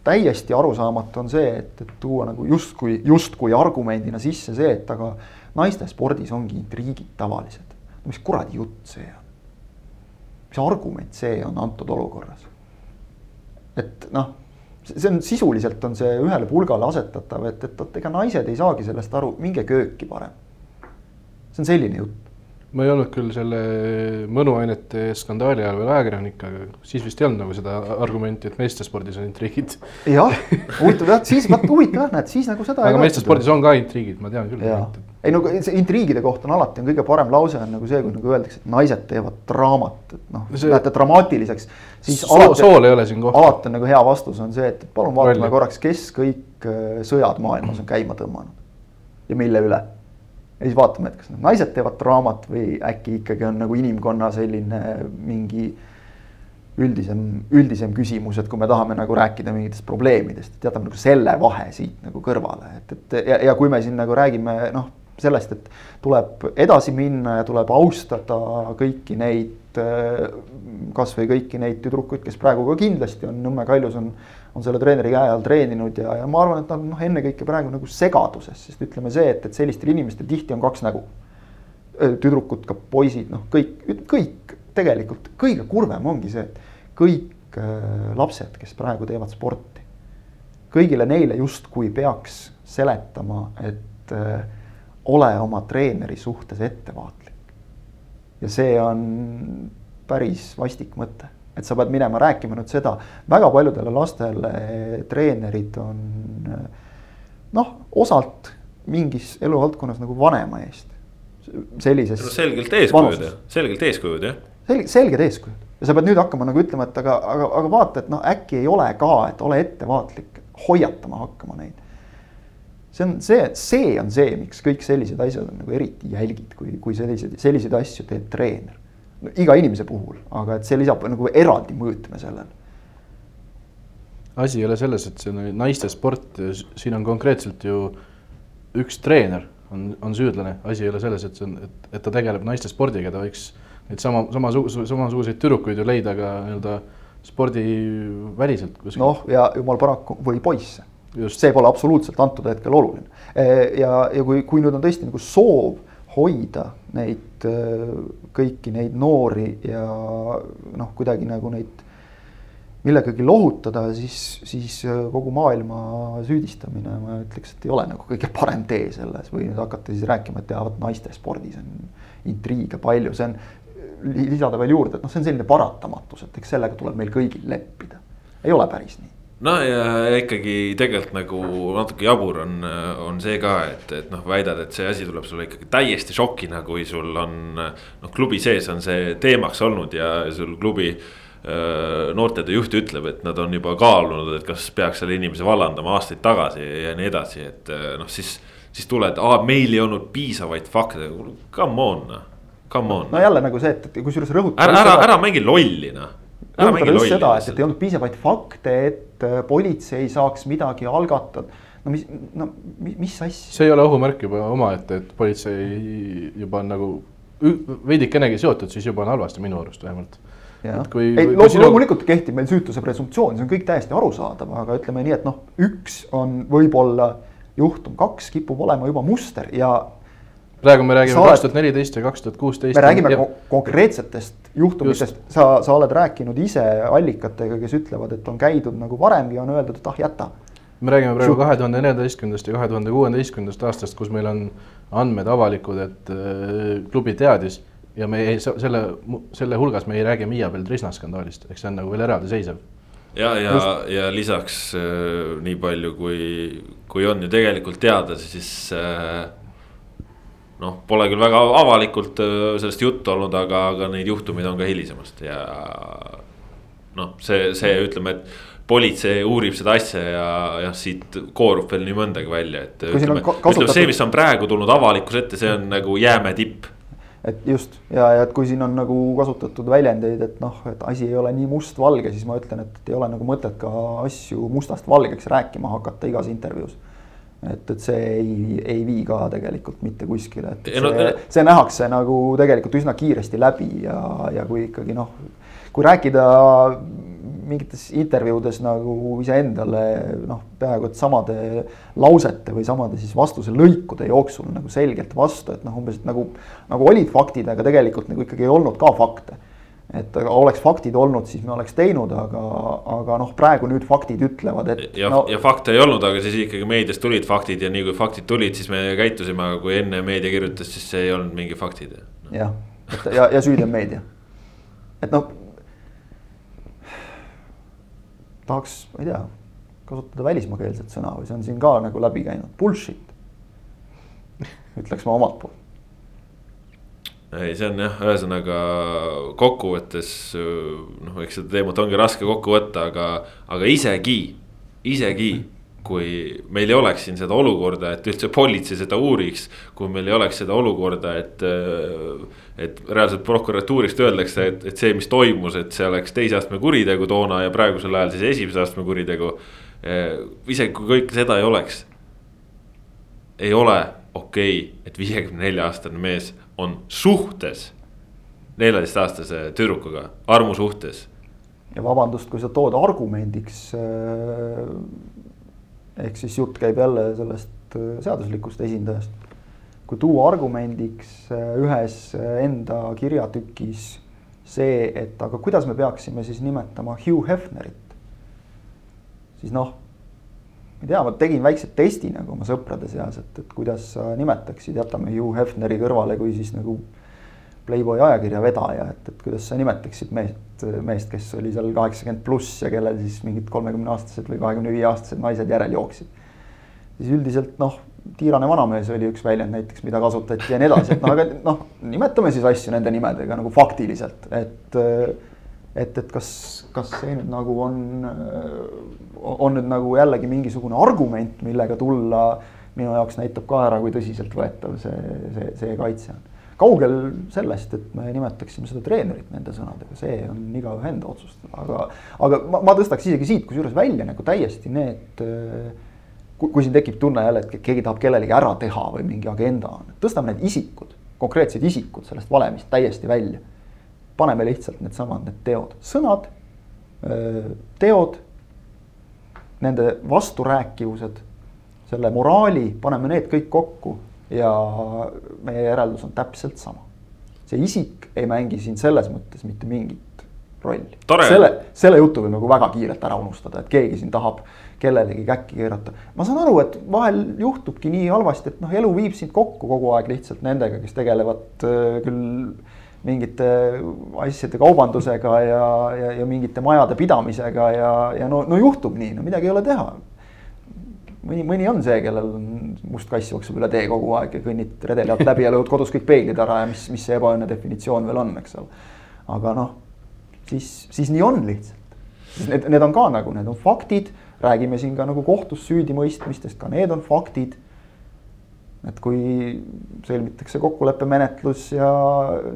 täiesti arusaamatu on see, et, et tuua nagu justkui, justkui argumendina sisse see, et aga naiste spordis ongi intriigid tavalised. mis kuradi jutt see on? Mis argument see on antud olukorras? et noh, see on sisuliselt on see ühele pulgale asetatav, et, et vot ega naised ei saagi sellest aru, minge kööki parem. see on selline jutt ma ei olnud küll selle mõnuainete skandaali ajal veel ajakirjanik, aga siis vist ei olnud nagu seda argumenti, et meestespordis on intriigid. jah, huvitav jah, siis vaat huvitav jah, näed siis nagu seda. aga meestespordis on ka intriigid, ma tean küll. Ei no see intriigide kohta on alati on kõige parem lause on nagu see, kui nagu öeldakse, et naised teevad draamat, et noh see..., lähete dramaatiliseks. siis so, alati, sool ei ole siin kohta. alati on nagu hea vastus on see, et palun vaatame Välja. korraks, kes kõik äh, sõjad maailmas on käima tõmmanud ja mille üle ja siis vaatame, et kas need naised teevad draamat või äkki ikkagi on nagu inimkonna selline mingi üldisem, üldisem küsimus, et kui me tahame nagu rääkida mingitest probleemidest, et jätame nagu selle vahe siit nagu kõrvale, et, et ja, ja kui me siin nagu räägime noh, sellest, et tuleb edasi minna ja tuleb austada kõiki neid, kasvõi kõiki neid tüdrukuid, kes praegu ka kindlasti on Nõmme Kaljus on on selle treeneri käe all treeninud ja, ja ma arvan, et nad noh, ennekõike praegu nagu segaduses, sest ütleme see, et, et sellistel inimestel tihti on kaks nägu. tüdrukud, ka poisid, noh, kõik, kõik tegelikult kõige kurvem ongi see, et kõik äh, lapsed, kes praegu teevad sporti, kõigile neile justkui peaks seletama, et äh, ole oma treeneri suhtes ettevaatlik. ja see on päris vastik mõte et sa pead minema rääkima nüüd seda, väga paljudele lastele treenerid on noh, osalt mingis eluvaldkonnas nagu vanema eest. sellises. selgelt eeskujud, selgelt eeskujud jah. selge, selged eeskujud ja sa pead nüüd hakkama nagu ütlema, et aga, aga, aga vaata, et noh, äkki ei ole ka, et ole ettevaatlik, hoiatama hakkama neid. See on see, see on see, miks kõik sellised asjad on nagu eriti jälgid, kui, kui selliseid, selliseid asju teeb treener iga inimese puhul, aga et see lisab nagu eraldi mõõtme sellele. asi ei ole selles, et see on naiste sport, siin on konkreetselt ju üks treener on, on süüdlane, asi ei ole selles, et see on, et, et ta tegeleb naiste spordiga, ta võiks neid sama, samasuguse, samasuguseid tüdrukuid ju leida ka nii-öelda spordiväliselt. noh, ja jumal paraku või poisse. See pole absoluutselt antud hetkel oluline. ja, ja kui, kui nüüd on tõesti nagu soov hoida neid äh, kõiki neid noori ja noh, kuidagi nagu neid millegagi lohutada, siis, siis äh, kogu maailma süüdistamine, ma ütleks, et ei ole nagu kõige parem tee selles või nüüd hakata siis rääkima, et jaa, vot naiste spordis on intriige palju, see on. lisada veel juurde, et noh, see on selline paratamatus, et eks sellega tuleb meil kõigil leppida, ei ole päris nii no ja ikkagi tegelikult nagu natuke jabur on, on see ka, et, et noh, väidad, et see asi tuleb sulle ikkagi täiesti šokina, kui sul on. noh, klubi sees on see teemaks olnud ja sul klubi noortetöö juht ütleb, et nad on juba kaalunud, et kas peaks selle inimese vallandama aastaid tagasi ja nii edasi, et noh, siis. siis tuled, meil ei olnud piisavaid fakte, come on, noh, come on. no jälle nagu see, et kusjuures rõhutada. ära, ära, ära mängi lolli noh rõhutada just seda, et, et ei olnud piisavaid fakte, et äh, politsei saaks midagi algatada. no mis, no mis asja. see ei ole ohumärk juba omaette, et politsei juba on nagu veidikenegi seotud, siis juba on halvasti minu arust vähemalt. Kui, ei, loomulikult sinu... loomulikult kehtib meil süütuse presumptsioon, see on kõik täiesti arusaadav, aga ütleme nii, et noh, üks on võib-olla juhtum, kaks kipub olema juba muster ja praegu me räägime kaks tuhat neliteist ja kaks tuhat kuusteist. me räägime ja... konkreetsetest juhtumitest, sa, sa oled rääkinud ise allikatega, kes ütlevad, et on käidud nagu varemgi, on öeldud, et ah jäta. me räägime praegu kahe tuhande neljateistkümnendast ja kahe tuhande kuueteistkümnendast aastast, kus meil on andmed avalikud, et äh, klubi teadis ja me ei, selle, selle hulgas me ei räägi Miia Beltrisna skandaalist, eks see on nagu veel eraldiseisev. Ja, ja, ja lisaks äh, nii palju, kui, kui on ju tegelikult teada, siis äh, noh, pole küll väga avalikult äh, sellest juttu olnud, aga, aga neid juhtumeid on ka hilisemast ja. noh, see, see ütleme, et politsei uurib seda asja ja, ja siit koorub veel nii mõndagi välja, et ütleme, ka- kasutatud- ütleme see, mis on praegu tulnud avalikkuse ette, see on nagu jäämäe tipp. et just ja, ja et kui siin on nagu kasutatud väljendeid, et noh, et asi ei ole nii mustvalge, siis ma ütlen, et ei ole nagu mõtet ka asju mustast valgeks rääkima hakata igas intervjuus. Et, et see ei, ei vii ka tegelikult mitte kuskile, et Ei no- see, see nähakse nagu tegelikult üsna kiiresti läbi ja, ja kui ikkagi noh, kui rääkida mingites intervjuudes nagu iseendale noh, peaaegu et samade lausete või samade siis vastuse lõikude jooksul nagu selgelt vastu, et noh, umbes et nagu, nagu olid faktid, aga tegelikult nagu ikkagi ei olnud ka fakte. Et aga oleks faktid olnud, siis me oleks teinud, aga, aga noh, praegu nüüd faktid ütlevad, et ja no, no., ja fakte ei olnud, aga siis ikkagi meedias tulid faktid ja nii kui faktid tulid, siis me käitusime, aga kui enne meedia kirjutas, siis see ei olnud mingi faktid. jah, et ja, ja süüdi on meedia. et noh. tahaks, ma ei tea, kasutada välismaakeelset sõna või see on siin ka nagu läbi käinud, bullshit. ütleks ma omalt poolt. Ei, see on jah, ühesõnaga kokkuvõttes noh, eks seda teemat ongi raske kokku võtta, aga, aga isegi, isegi kui meil ei oleks siin seda olukorda, et üldse politsei seda uuriks, kui meil ei oleks seda olukorda, et. et reaalselt prokuratuurist öeldakse, et, et see, mis toimus, et see oleks teise astme kuritegu toona ja praegusel ajal siis esimese astme kuritegu. isegi kui kõike seda ei oleks. ei ole okei okay,, et viiekümne nelja aastane mees on suhtes neljateistaastase tüdrukuga, armusuhtes. ja vabandust, kui sa tood argumendiks äh, ehk siis jutt käib jälle sellest äh, seaduslikust esindajast. kui tuua argumendiks äh, ühes enda kirjatükis see, et aga kuidas me peaksime siis nimetama Hugh Hefnerit, siis noh, ma ei tea, ma tegin väikse testi nagu oma sõprade seas, et, et kuidas sa nimetaksid, jätame Hugh Hefneri kõrvale, kui siis nagu Playboy ajakirja vedaja, et, et kuidas sa nimetaksid meest, meest, kes oli seal kaheksakümmend pluss ja kellel siis mingid kolmekümneaastased või kahekümne viie aastased naised järel jooksid. siis üldiselt noh, tiirane vanamees oli üks väljend näiteks, mida kasutati ja nii edasi, et noh, aga noh, nimetame siis asju nende nimedega nagu faktiliselt, et. Et, et kas, kas see nüüd nagu on, on nüüd nagu jällegi mingisugune argument, millega tulla minu jaoks näitab ka ära, kui tõsiseltvõetav see, see, see kaitse on kaugel sellest, et me nimetaksime seda treenerit nende sõnadega, see on igaühe enda otsustada, aga, aga ma, ma tõstaks isegi siit kusjuures välja nagu täiesti need. kui, kui siin tekib tunne jälle, et keegi tahab kellelegi ära teha või mingi agenda on, tõstame need isikud, konkreetsed isikud sellest valemist täiesti välja. Paneme lihtsalt needsamad, need teod, sõnad, teod, nende vasturääkivused, selle moraali, paneme need kõik kokku ja meie järeldus on täpselt sama. see isik ei mängi siin selles mõttes mitte mingit rolli. selle, selle jutu võib nagu väga kiirelt ära unustada, et keegi siin tahab kellelegi käkki keerata. ma saan aru, et vahel juhtubki nii halvasti, et noh, elu viib sind kokku kogu aeg lihtsalt nendega, kes tegelevad küll mingite asjade kaubandusega ja, ja, ja mingite majade pidamisega ja, ja no, no juhtub nii, no midagi ei ole teha mõni, mõni on see, kellel on must kass jookseb üle tee kogu aeg ja kõnnid redeli alt läbi ja lööd kodus kõik peeglid ära ja mis, mis see ebaõnne definitsioon veel on, eks ole. aga noh, siis, siis nii on lihtsalt. Need, need on ka nagu, need on faktid, räägime siin ka nagu kohtus süüdimõistmistest, ka need on faktid. Et kui sõlmitakse kokkuleppemenetlus ja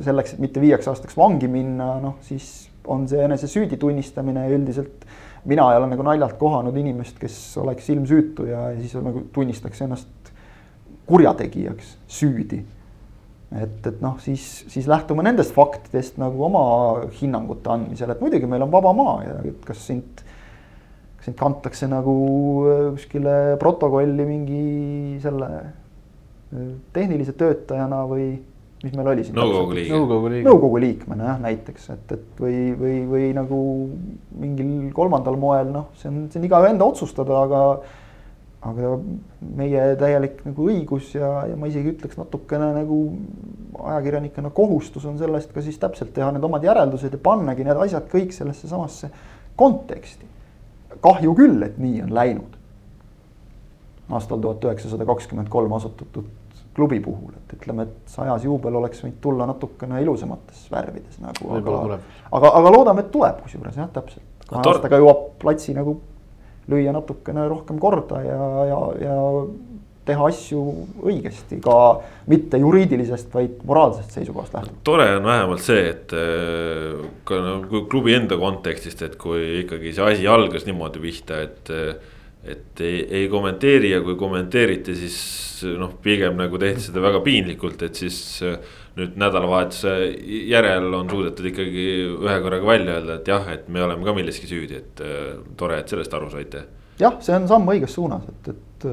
selleks, et mitte viieks aastaks vangi minna, noh siis on see enese süüdi tunnistamine ja üldiselt mina ei ole nagu naljalt kohanud inimest, kes oleks ilmsüütu ja siis nagu tunnistaks ennast kurjategijaks, süüdi. et, et noh, siis, siis lähtume nendest faktidest nagu oma hinnangute andmisel, et muidugi meil on vaba maa ja et kas sind. sind kantakse nagu kuskile protokolli mingi selle tehnilise töötajana või mis meil oli siin? nõukogu liige. nõukogu liige. nõukogu liikmena jah, näiteks, et, et või, või, või nagu mingil kolmandal moel, noh, see on, see on igaühe enda otsustada, aga. aga meie täielik nagu õigus ja, ja ma isegi ütleks natukene nagu ajakirjanikena kohustus on sellest ka siis täpselt teha need omad järeldused ja pannagi need asjad kõik sellesse samasse konteksti. kahju küll, et nii on läinud. aastal tuhat üheksasada kakskümmend kolm asutatud klubi puhul, et ütleme, et sajas juubel oleks võinud tulla natukene ilusamates värvides nagu. tuleb. aga, aga loodame, et tuleb kusjuures jah, täpselt. kahe tor- aastaga jõuab platsi nagu lüüa natukene rohkem korda ja, ja, ja teha asju õigesti ka mitte juriidilisest, vaid moraalsest seisukohast lähtuvalt. tore on vähemalt see, et äh, ka nagu klubi enda kontekstist, et kui ikkagi see asi algas niimoodi pihta, et. Et ei, ei kommenteeri ja kui kommenteeriti, siis noh, pigem nagu tehti seda väga piinlikult, et siis. nüüd nädalavahetuse järel on suudetud ikkagi ühe korraga välja öelda, et jah, et me oleme ka milleski süüdi, et äh, tore, et sellest aru saite jah, see on samm õiges suunas, et, et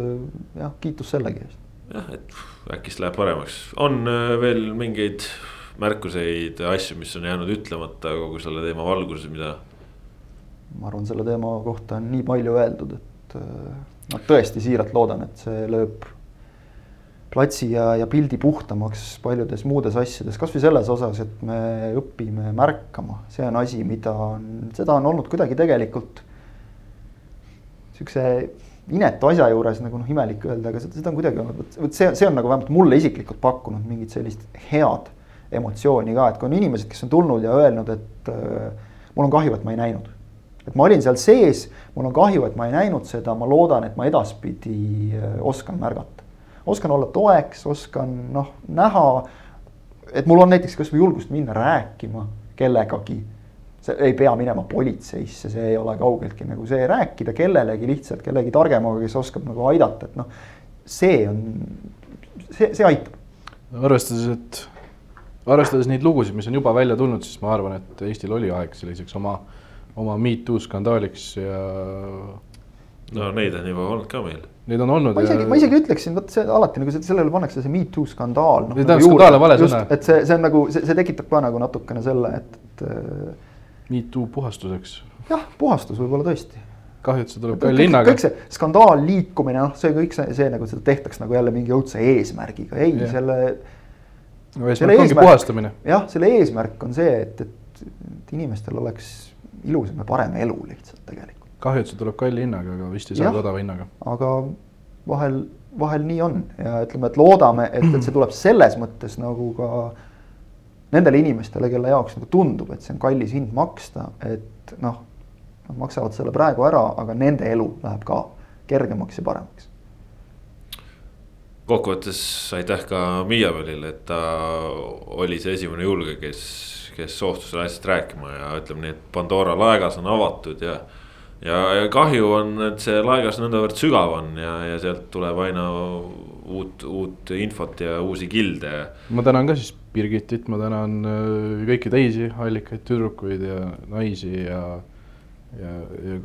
jah, kiitus sellegi eest. jah, et äkki läheb paremaks, on veel mingeid märkuseid, asju, mis on jäänud ütlemata kogu selle teema valguses, mida. ma arvan, selle teema kohta on nii palju öeldud, et ma tõesti siiralt loodan, et see lööb platsi ja, ja pildi puhtamaks paljudes muudes asjades, kasvõi selles osas, et me õpime märkama, see on asi, mida on, seda on olnud kuidagi tegelikult sihukese inetu asja juures nagu noh, imelik öelda, aga seda, seda on kuidagi olnud, vot see, see on nagu vähemalt mulle isiklikult pakkunud mingit sellist head emotsiooni ka, et kui on inimesed, kes on tulnud ja öelnud, et äh, mul on kahju, et ma ei näinud. Et ma olin seal sees, mul on kahju, et ma ei näinud seda, ma loodan, et ma edaspidi äh, oskan märgata. oskan olla toeks, oskan noh, näha, et mul on näiteks kasvõi julgust minna rääkima kellegagi see ei pea minema politseisse, see ei ole kaugeltki nagu see, rääkida kellelegi lihtsalt, kellegi targemaga, kes oskab nagu aidata, et noh. see on, see, see aitab. arvestades, et, arvestades neid lugusid, mis on juba välja tulnud, siis ma arvan, et Eestil oli aeg selliseks oma, oma me too skandaaliks ja. no neid on juba olnud ka meil. Neid on olnud. ma isegi ja..., ma isegi ütleksin, vot see alati nagu sellele pannakse see me too skandaal no,. Nagu skandaal on vale sõna. et see, see on nagu, see, see tekitab ka nagu natukene selle, et, et Me too puhastuseks. jah, puhastus võib-olla tõesti. kahju, et see tuleb kalli hinnaga. kõik see skandaal, liikumine, noh, see kõik see, see nagu seda tehtaks nagu jälle mingi õudse eesmärgiga, ei yeah. selle. no eesmärk ongi puhastamine. jah, selle eesmärk on see, et, et, et inimestel oleks ilusam ja parem elu lihtsalt tegelikult. kahju, et see tuleb kalli hinnaga, aga vist ei saa odava hinnaga. aga vahel, vahel nii on ja ütleme, et loodame, et, et see tuleb selles mõttes nagu ka nendele inimestele, kelle jaoks nagu tundub, et see on kallis hind maksta, et noh, nad maksavad selle praegu ära, aga nende elu läheb ka kergemaks ja paremaks. kokkuvõttes aitäh ka Miiavelile, et ta oli see esimene julge, kes, kes soostus selle asjast rääkima ja ütleme nii, et Pandora laegas on avatud ja ja, ja kahju on, et see laegas nõndavõrd sügav on ja, ja sealt tuleb aina uut, uut infot ja uusi kilde. ma tänan ka siis Birgitit, ma tänan äh, kõiki teisi allikaid, tüdrukuid ja naisi ja, ja, ja,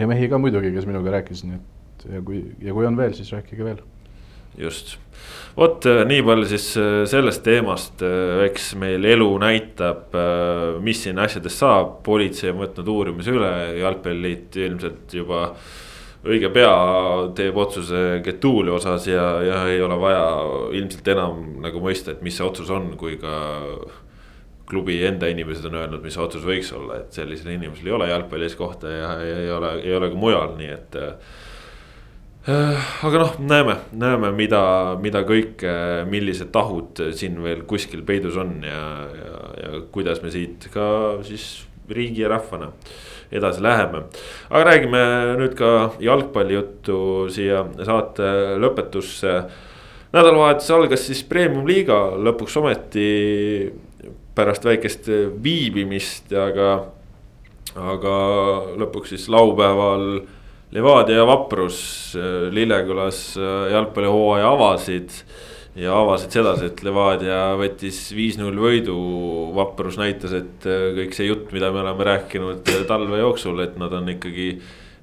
ja mehi ka muidugi, kes minuga rääkisid, nii et ja kui, ja kui on veel, siis rääkige veel. Just, vot äh, nii palju siis äh, sellest teemast, eks meil elu näitab, mis siin asjadest saab, politsei on võtnud uurimise üle, jalgpalliliit ilmselt juba õige pea teeb otsuse Getuli osas ja, ja ei ole vaja ilmselt enam nagu mõista, et mis see otsus on, kui ka. klubi enda inimesed on öelnud, mis otsus võiks olla, et sellisel inimesel ei ole jalgpallis kohta ja, ja ei ole, ei ole ka mujal, nii et äh,. Aga noh, näeme, näeme, mida, mida kõike, millised tahud siin veel kuskil peidus on ja, ja, ja kuidas me siit ka siis riigi ja rahvana edasi läheme. aga räägime nüüd ka jalgpallijuttu siia saate lõpetusse. nädalavahetus algas siis premium-liiga lõpuks ometi pärast väikest viibimist, aga, aga lõpuks siis laupäeval Levadia ja Vaprus Lillekülas jalgpallihooaja avasid ja avasid sedasi, et Levadia võttis viis-null võidu. vaprus näitas, et äh, kõik see jutt, mida me oleme rääkinud äh, talve jooksul, et nad on ikkagi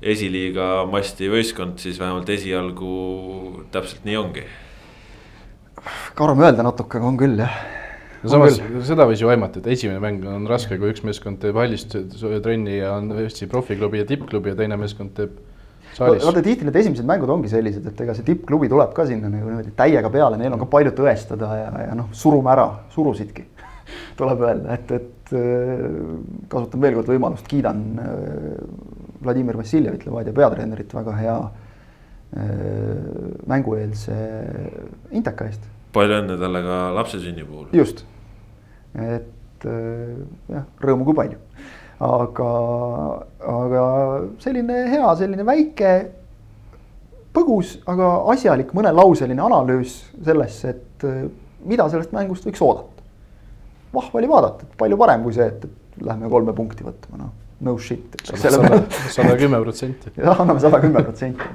esiliiga masti võistkond, siis vähemalt esialgu täpselt nii ongi. karm öelda natuke, aga on küll jah. no samas seda võis ju aimata, et esimene mäng on raske, kui üks meeskond teeb hallist trenni ja on Eesti profiklubi ja tippklubi ja teine meeskond teeb vaata tihti need esimesed mängud ongi sellised, et ega see tippklubi tuleb ka sinna nagu niimoodi täiega peale, neil on ka palju tõestada ja, ja noh, surume ära, surusidki tuleb öelda, et, et äh, kasutan veel kord võimalust, kiidan äh, Vladimir Vassiljevit, Levadia peatreenerit, väga hea äh, mängueelse inteka eest. palju õnne talle ka lapse sünni puhul. just, et jah, rõõmu kui palju aga, aga selline hea, selline väike, põgus, aga asjalik mõnelauseline analüüs sellesse, et äh, mida sellest mängust võiks oodata. vahva oli vaadata, et palju parem kui see, et, et lähme kolme punkti võtma, noh, no shit. sada kümme protsenti. jah, anname sada kümme protsenti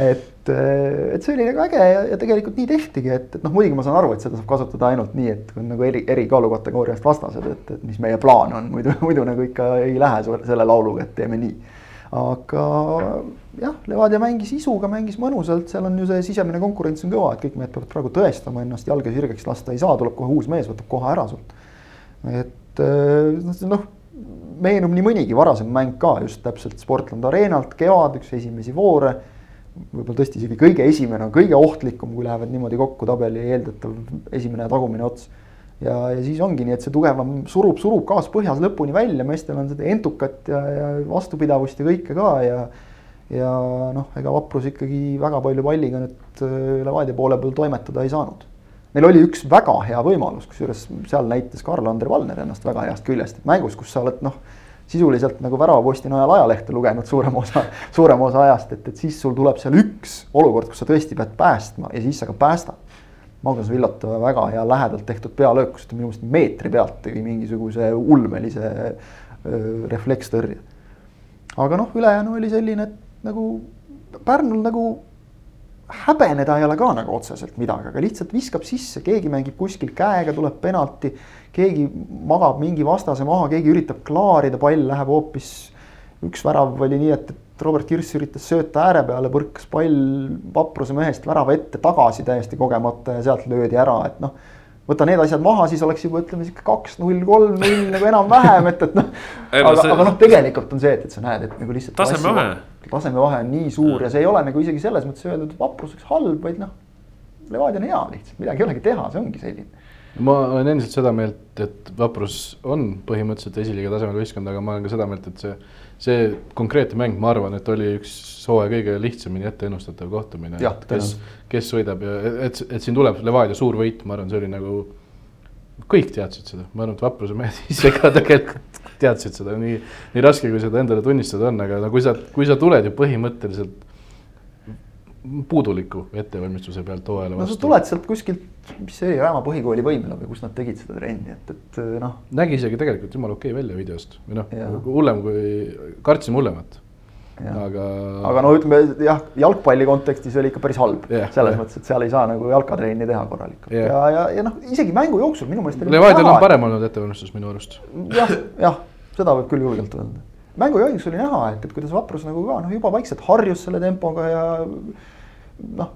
et, äh, et see oli nagu äge ja, ja tegelikult nii tehtigi, et, et noh, muidugi ma saan aru, et seda saab kasutada ainult nii, et kui on nagu eri, eri kaalukategooriast vastased, et, et mis meie plaan on, muidu, muidu nagu ikka ei lähe selle lauluga, et teeme nii. aga jah, Levadia mängis isuga, mängis mõnusalt, seal on ju see sisemine konkurents on kõva, et kõik mehed peavad praegu tõestama ennast, jalga sirgeks lasta ei saa, tuleb kohe uus mees, võtab koha ära sult. et äh, noh, meenub nii mõnigi varasem mäng ka just täpselt Sportland Arenalt, kevad, üks esimesi voore võib-olla tõesti isegi kõige esimene on kõige ohtlikum, kui lähevad niimoodi kokku tabeli eeldatav esimene ja tagumine ots. ja, ja siis ongi nii, et see tugevam surub, surub gaas põhjas lõpuni välja, meestel on seda entukat ja, ja vastupidavust ja kõike ka ja. ja noh, ega Vaprus ikkagi väga palju palliga nüüd äh, Levadia poole peal toimetada ei saanud. Neil oli üks väga hea võimalus, kusjuures seal näitas Karl-Ander Valner ennast väga heast küljest, et mängus, kus sa oled noh sisuliselt nagu väravaposti najal ajalehte lugenud suurema osa, suurema osa ajast, et, et siis sul tuleb seal üks olukord, kus sa tõesti pead päästma ja siis sa ka päästad. Magnus Villota väga hea lähedalt tehtud pealöök, kus ta minu meelest meetri pealt tegi mingisuguse ulmelise reflekstõrje. aga noh, ülejäänu oli selline, et nagu Pärnul nagu häbeneda ei ole ka nagu otseselt midagi, aga lihtsalt viskab sisse, keegi mängib kuskil käega, tuleb penalti. keegi magab mingi vastase maha, keegi üritab klaarida, pall läheb hoopis. üks värav oli nii, et, et Robert Kirss üritas sööta ääre peale, põrkas pall vapruse mehest värava ette tagasi täiesti kogemata ja sealt löödi ära, et noh võta need asjad maha, siis oleks juba ütleme sihuke kaks, null, kolm, null nagu enam-vähem, et, et noh. aga, aga noh, tegelikult on see, et, et sa näed, et nagu lihtsalt. tasemevahe. Tasemevahe on nii suur ja. ja see ei ole nagu isegi selles mõttes öeldud vapruseks halb, vaid noh. Levadia on hea lihtsalt, midagi ei olegi teha, see ongi selline. ma olen endiselt seda meelt, et Vaprus on põhimõtteliselt esiliiga tasemel võistkond, aga ma olen ka seda meelt, et see see konkreetne mäng, ma arvan, et oli üks hooaja kõige lihtsamini ette ennustatav kohtumine. kes, kes võidab ja et, et siin tuleb Levadia suur võit, ma arvan, see oli nagu. kõik teadsid seda, ma arvan, et Vapruse mehed ise ka tegelikult teadsid seda, nii, nii raske, kui seda endale tunnistada on, aga no kui sa, kui sa tuled ju põhimõtteliselt puuduliku ettevalmistuse pealt hooajale vastu. no sa tuled sealt kuskilt, mis see oli, Rääma põhikooli võimla või kus nad tegid seda trenni, et, et noh. nägi isegi tegelikult jumala okei välja videost või noh, hullem kui, kartsime hullemat. aga. aga no ütleme jah, jalgpalli kontekstis oli ikka päris halb yeah, selles yeah. mõttes, et seal ei saa nagu jalkatrenni teha korralikult yeah. ja, ja, ja noh, isegi mängu jooksul minu meelest. Levadial on parem olnud ettevalmistus minu arust. jah, jah, seda võib küll julgelt öelda. Mängu jooksul oli näha, et, et kuidas Vaprus nagu ka noh, juba vaikselt harjus selle tempoga ja noh,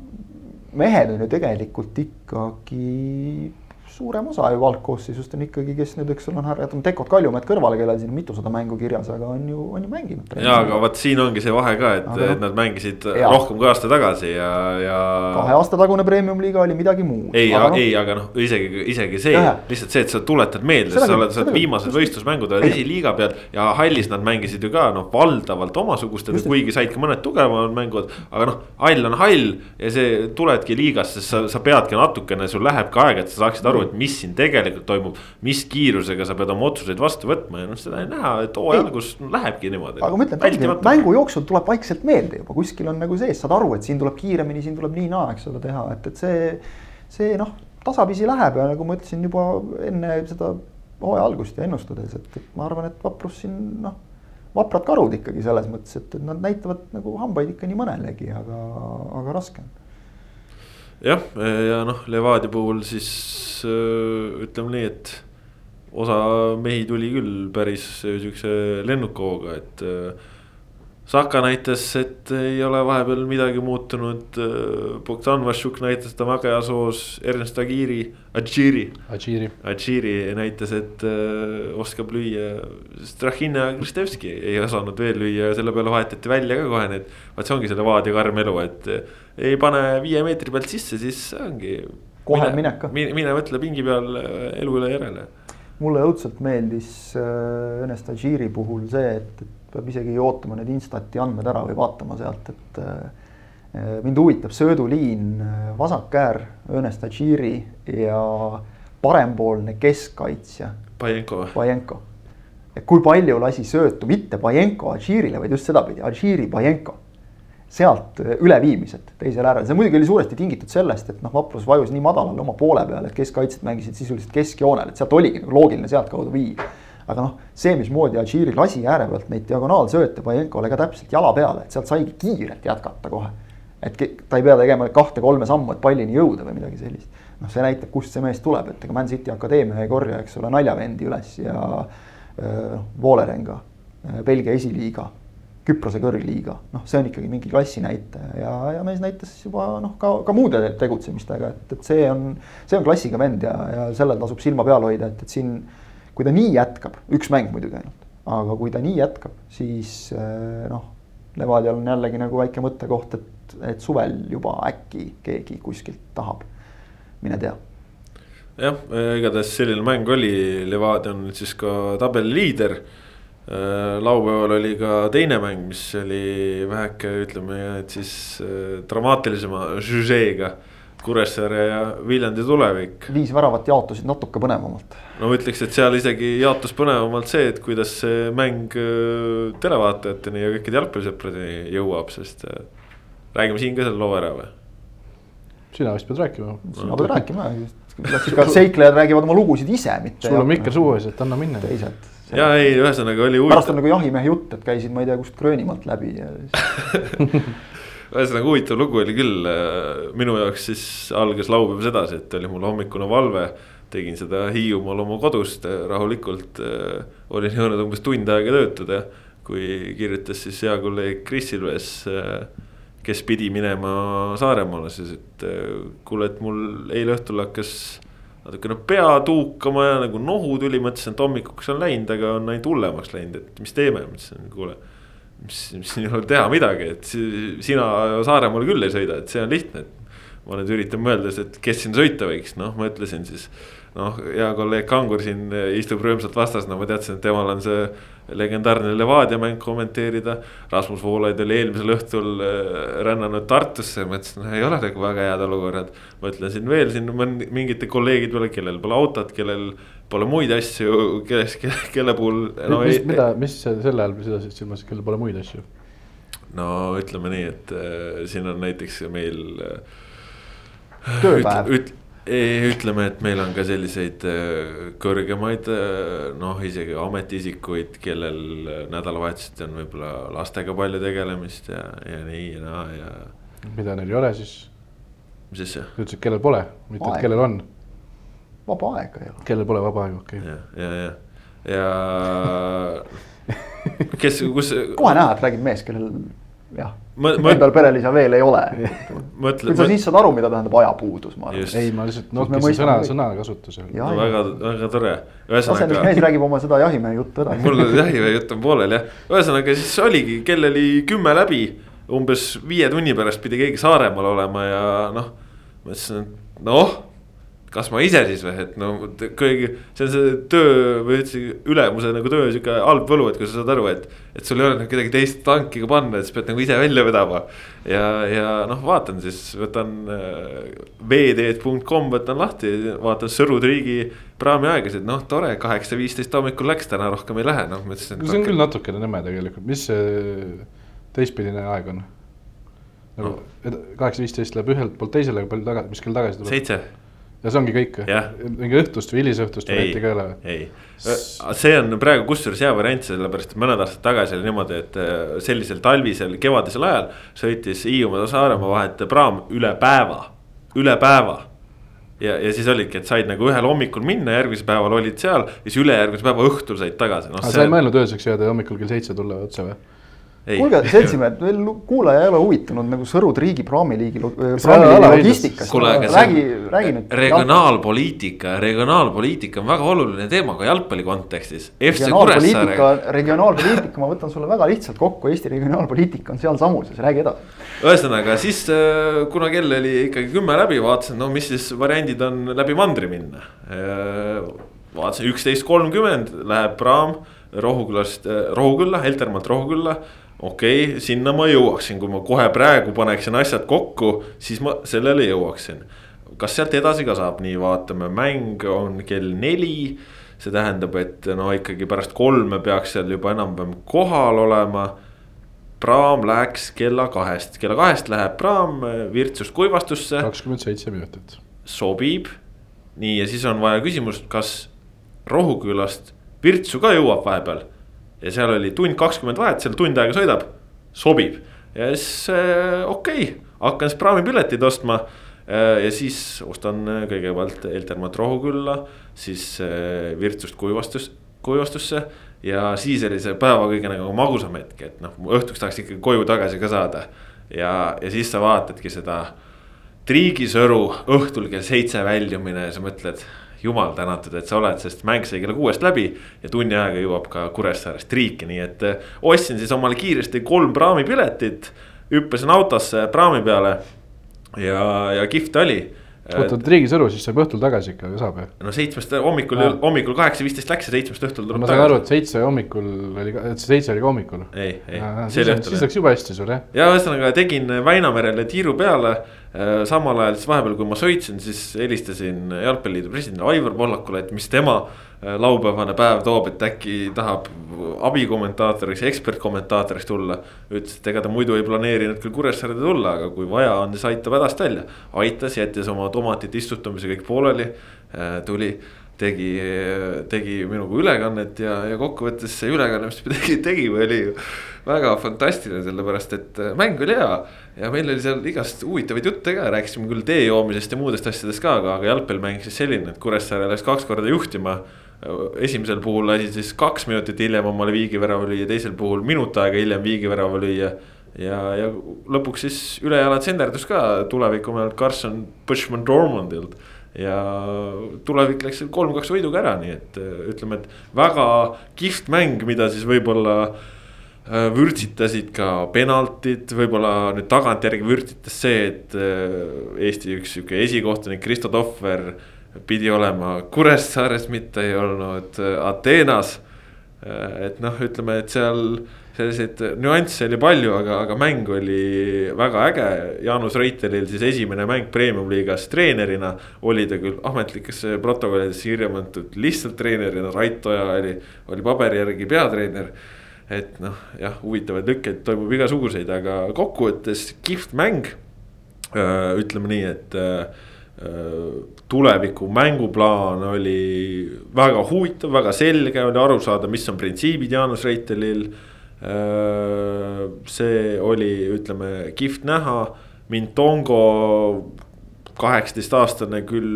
mehed on ju tegelikult ikkagi suurem osa ju algkoosseisust on ikkagi, kes nüüd, eks ole, on jätame Tekot Kaljumäed kõrvale, kellel siin mitusada mängu kirjas, aga on ju, on ju mänginud. ja, aga vot siin ongi see vahe ka, et, et nad mängisid ja. rohkem kui aasta tagasi ja, ja. kahe aasta tagune premium-liiga oli midagi muud. ei, no, ei, aga noh, isegi, isegi see, lihtsalt see, et sa tuletad meelde, sa oled, sa oled viimased võistlusmängud oled esiliiga peal ja hallis nad mängisid ju ka noh, valdavalt omasugustele, kuigi said ka mõned tugevamad mängud. aga noh, hall on hall ja see tuledki liigasse, sa, sa peadki natukene, sul läheb ka aega, et sa saaksid aru et mis siin tegelikult toimub. mis kiirusega sa pead oma otsuseid vastu võtma ja noh, seda ei näha, et hooaja algus lähebki niimoodi. aga ma ütlen, mängu jooksul tuleb vaikselt meelde juba, kuskil on nagu sees, saad aru, et siin tuleb kiiremini, siin tuleb nii-naa, eks ole, teha, et, et see. see noh, tasapisi läheb ja nagu ma ütlesin juba enne seda hooaja algust ja ennustades, et, et ma arvan, et Vaprus siin noh vaprad karud ikkagi selles mõttes, et nad näitavad nagu hambaid ikka nii mõnelegi, aga, aga raske on jah, ja noh, Levadia puhul siis ütleme nii, et osa mehi tuli küll päris siukse lennuka hooga, et. Saka näitas, et ei ole vahepeal midagi muutunud. Bogdan Vašuk näitas, et on väga hea soos, Ernst Agiri, Adžiri. Adžiri. Adžiri näitas, et äh, oskab lüüa. Strahin ja Kristevski ei osanud veel lüüa selle peale vahetati välja ka kohe need. vaat see ongi selle Vaadi karm elu, et ei pane viie meetri pealt sisse, siis ongi. kohe minek ka. mine, mine mõtle pingi peal äh, elu üle järele. mulle õudselt meeldis äh, Õnne Stagiiri puhul see, et, et peab isegi ootama need instati andmed ära või vaatama sealt, et äh, mind huvitab sööduliin, vasak äär, Õnne Stagiiri ja parempoolne keskkaitsja. Pajenko. Pajenko et kui palju lasi söötu mitte Bajenko Adžiirile, vaid just sedapidi, Adžiiri Bajenko. sealt üleviimised teisele äärele, see muidugi oli suuresti tingitud sellest, et noh, Vaprus vajus nii madalale oma poole peale, et keskkaitsjad mängisid sisuliselt keskjoonel, et sealt oligi nagu loogiline sealtkaudu viia aga noh, see, mismoodi Adžiiri lasi ääre pealt neid diagonaalsööte Bajenkole ka täpselt jala peale, et sealt saigi kiirelt jätkata kohe. et ta ei pea tegema kahte-kolme sammu, et pallini jõuda või midagi sellist. noh, see näitab, kust see mees tuleb, et ega Man City akadeemia ei korja, eks ole, naljavendi üles ja äh, Volerenga, Belgia esiliiga Küprose kõrgliiga, noh, see on ikkagi mingi klassi näitaja ja, ja mees näitas juba noh, ka, ka muude tegutsemistega, et, et see on, see on klassiga vend ja, ja sellel tasub silma peal hoida, et, et siin. Kui ta nii jätkab, üks mäng muidugi ainult, aga kui ta nii jätkab, siis eh, noh, Levadial on jällegi nagu väike mõttekoht, et, et suvel juba äkki keegi kuskilt tahab, mine tea. Jah, igatahes selline mäng oli, Levadia on nüüd siis ka tabeli liider Äh, laupäeval oli ka teine mäng, mis oli väheke, ütleme, et siis äh, dramaatilisema žüžeega. Kuressaare ja Viljandi tulevik. viis väravat jaotusid natuke põnevamalt. no ütleks, et seal isegi jaotus põnevamalt see, et kuidas see mäng äh, televaatajateni ja kõikide jalgpallisõpradeni jõuab, sest räägime siin ka selle loo ära või? sina vist pead rääkima. sina pead rääkima, klassika seiklejad räägivad oma lugusid ise, mitte. sul on mikker suu ees, et anna minna. teised ja ei, ühesõnaga oli huvitav. pärast on nagu jahimehe jutt, et käisid, ma ei tea, kust Gröönimaalt läbi ja ühesõnaga huvitav lugu oli küll, minu jaoks siis algas laupäev sedasi, et oli mul hommikune valve. tegin seda Hiiumaal oma kodust rahulikult, olin jõudnud umbes tund aega töötada. kui kirjutas siis hea kolleeg Kris Ilves, kes pidi minema Saaremaale, siis et kuule, et mul eile õhtul hakkas natukene pea tuukama ja nagu nohu tuli, mõtlesin, et hommikuks on läinud, aga on ainult hullemaks läinud, et mis teeme, mõtlesin, kuule. Mis, mis siin ei ole teha midagi, et sina Saaremaale küll ei sõida, et see on lihtne, ma nüüd üritan mõelda, et kes siin sõita võiks, noh, ma ütlesin siis noh, hea kolleeg Kangur siin istub rõõmsalt vastas, no ma teadsin, et temal on see legendaarne Levadia mäng kommenteerida. Rasmus Voolaid oli eelmisel õhtul äh, rännanud Tartusse, mõtlesin, ei ole nagu väga head olukorrad. mõtlesin veel siin mingite kolleegide peale, kellel pole autot, kellel pole muid asju, kes, kelle, puhul no,. mis, mida, mis selle all pidasid silmas, kellel pole muid asju? no ütleme nii, et äh, siin on näiteks meil äh,. tööpäev üt, üt, ütleme, et meil on ka selliseid äh, kõrgemaid äh, noh, isegi ametiisikuid, kellel äh, nädalavahetuseti on võib-olla lastega palju tegelemist ja, ja nii ja naa ja. mida neil ei ole siis? mis asja? sa ütlesid, kellel pole, mitte et kellel on. Vaba aega ei ole. kellel pole vaba aega, okei okay.. ja, ja, ja, ja kes, kus. kohe näha, et räägib mees, kellel jah endal perelisa veel ei ole. küll sa siis saad aru, mida tähendab ajapuudus, ma arvan. ei, ma lihtsalt nokkisin sõna, sõnakasutusel. No, väga, väga tore. ühesõnaga. mees räägib oma seda jahimehe juttu ära. mul jahimehe jutt on pooleli jah, ühesõnaga siis oligi, kell oli kümme läbi. umbes viie tunni pärast pidi keegi Saaremaal olema ja noh, mõtlesin, et noh kas ma ise siis või, et no kõigi, see on see töö või üldse ülemuse nagu töö sihuke halb võlu, et kui sa saad aru, et. et sul ei ole nagu kedagi teist tanki ka panna, et sa pead nagu ise välja vedama. ja, ja noh, vaatan siis, võtan äh, veeteed.com, võtan lahti, vaatan Sõru Triigi praamiaegasid, noh, tore, kaheksa viisteist hommikul läks, täna rohkem ei lähe, noh, ma ütlesin. no see on küll natukene nõme tegelikult, mis see teistpidine aeg on? nagu kaheksa viisteist läheb ühelt poolt teisele, palju tagasi, mis kell tagasi tuleb? seitse ja see ongi kõik või? mingi õhtust või hilisõhtust varianti ka ei ole ei, see on praegu kusjuures hea variant, sellepärast et mõned aastad tagasi oli niimoodi, et äh, sellisel talvisel, kevadisel ajal sõitis Hiiumaa ja Saaremaa vahet praam üle päeva, üle päeva ja, ja siis olidki, et said nagu ühel hommikul minna, järgmisel päeval olid seal ja siis ülejärgmise päeva õhtul said tagasi no,. aga see... sa ei mõelnud ööseks jääda ja hommikul kell seitse tulla otse või? Kuulge, seltsimehed, veel kuulaja ei ole huvitunud nagu Sõrud riigi praamiliigi, praamiliigi logistikast. räägi, räägi nüüd. regionaalpoliitika, regionaalpoliitika on väga oluline teema ka jalgpalli kontekstis. regionaalpoliitika, regionaalpoliitika, ma võtan sulle väga lihtsalt kokku, Eesti regionaalpoliitika on sealsamuses, räägi edasi. ühesõnaga siis, äh, kuna kell oli ikkagi kümme läbi, vaatasin, no mis siis variandid on läbi mandri minna. Äh, vaatasin üksteist kolmkümmend läheb praam Rohukülast, äh, Rohukülla, Heltermaalt Rohukülla okei okay,, sinna ma jõuaksin, kui ma kohe praegu paneksin asjad kokku, siis ma sellele jõuaksin. kas sealt edasi ka saab nii, vaatame, mäng on kell neli. see tähendab, et no ikkagi pärast kolme peaks seal juba enam-vähem kohal olema. praam läks kella kahest, kella kahest läheb praam Virtsust kuivastusse. kakskümmend seitse minutit. sobib, nii ja siis on vaja küsimus, kas Rohukülast Virtsu ka jõuab vahepeal. Ja seal oli tund kakskümmend vahet, seal tund aega sõidab, sobib ja siis äh, okei okay,, hakkan siis praamipileteid ostma äh,. ja siis ostan äh, kõigepealt Eltermaalt Rohukülla, siis Virtsust kuivastus, kuivastusse. ja siis oli see päeva kõige nagu magusam hetk, et noh, õhtuks tahaks ikkagi koju tagasi ka saada. ja, ja siis sa vaatadki seda Triigisõru õhtul kell seitse väljumine ja sa mõtled jumal tänatud, et sa oled, sest mäng sai kella kuuest läbi ja tunni ajaga jõuab ka Kuressaarest riiki, nii et eh, ostsin siis omale kiiresti kolm praamipiletit. hüppasin autosse praami peale ja, ja kihvt oli oota, Triigisõru, siis saab õhtul tagasi ikka, saab ju? no seitsmest hommikul, hommikul kaheksa viisteist läks ja seitsmest õhtul tuleb ma sain aru, et seitse hommikul oli, et see seitse oli ka hommikul. ei, ei. siis, siis läks jube hästi sul jah. ja ühesõnaga tegin Väinamerele tiiru peale. Äh, samal ajal siis vahepeal, kui ma sõitsin, siis helistasin jalgpalliliidu presidendile Aivar Pohlakule, et mis tema laupäevane päev toob, et äkki tahab abikommentaatoriks, ekspertkommentaatoriks tulla. ütles, et ega ta muidu ei planeerinud küll Kuressaarde tulla, aga kui vaja on, siis aitab hädast välja. aitas, jättis oma tomatite istutamise kõik pooleli, äh, tuli tegi, tegi minuga ülekannet ja, ja kokkuvõttes see ülekanne, mis me tegi, tegime, oli ju väga fantastiline, sellepärast et äh, mäng oli hea. ja meil oli seal igast huvitavaid jutte ka, rääkisime küll tee joomisest ja muudest asjadest ka, aga, aga jalgpallimäng siis selline, et Kuressaare läks kaks korda juhtima esimesel puhul lasi siis kaks minutit hiljem omale viigivärava lüüa, teisel puhul minut aega hiljem viigivärava lüüa. ja, ja lõpuks siis ülejala tsenderdus ka tulevikumehelt Carson Bushman Dormondilt. ja tulevik läks kolm-kaks võiduga ära, nii et ütleme, et väga kihvt mäng, mida siis võib-olla äh, vürtsitasid ka penaltid, võib-olla nüüd tagantjärgi vürtsitas see, et äh, Eesti üks sihuke esikohtunik Kristo Tohver pidi olema Kuressaares, mitte ei olnud äh, Ateenas. Äh, et noh, ütleme, et seal selliseid nüansse oli palju, aga, aga mäng oli väga äge. Jaanus Reitelil siis esimene mäng premium-liigas treenerina. oli ta küll ametlikesse protokollidesse kirja pandud lihtsalt treenerina, Rait Oja oli, oli paberi järgi peatreener. et noh, jah, huvitavaid lükkeid toimub igasuguseid, aga kokkuvõttes kihvt mäng. Äh, ütleme nii, et tuleviku mänguplaan oli väga huvitav, väga selge, oli aru saada, mis on printsiibid Jaanus Reitelil. see oli, ütleme, kihvt näha, Mintongo kaheksateistaastane küll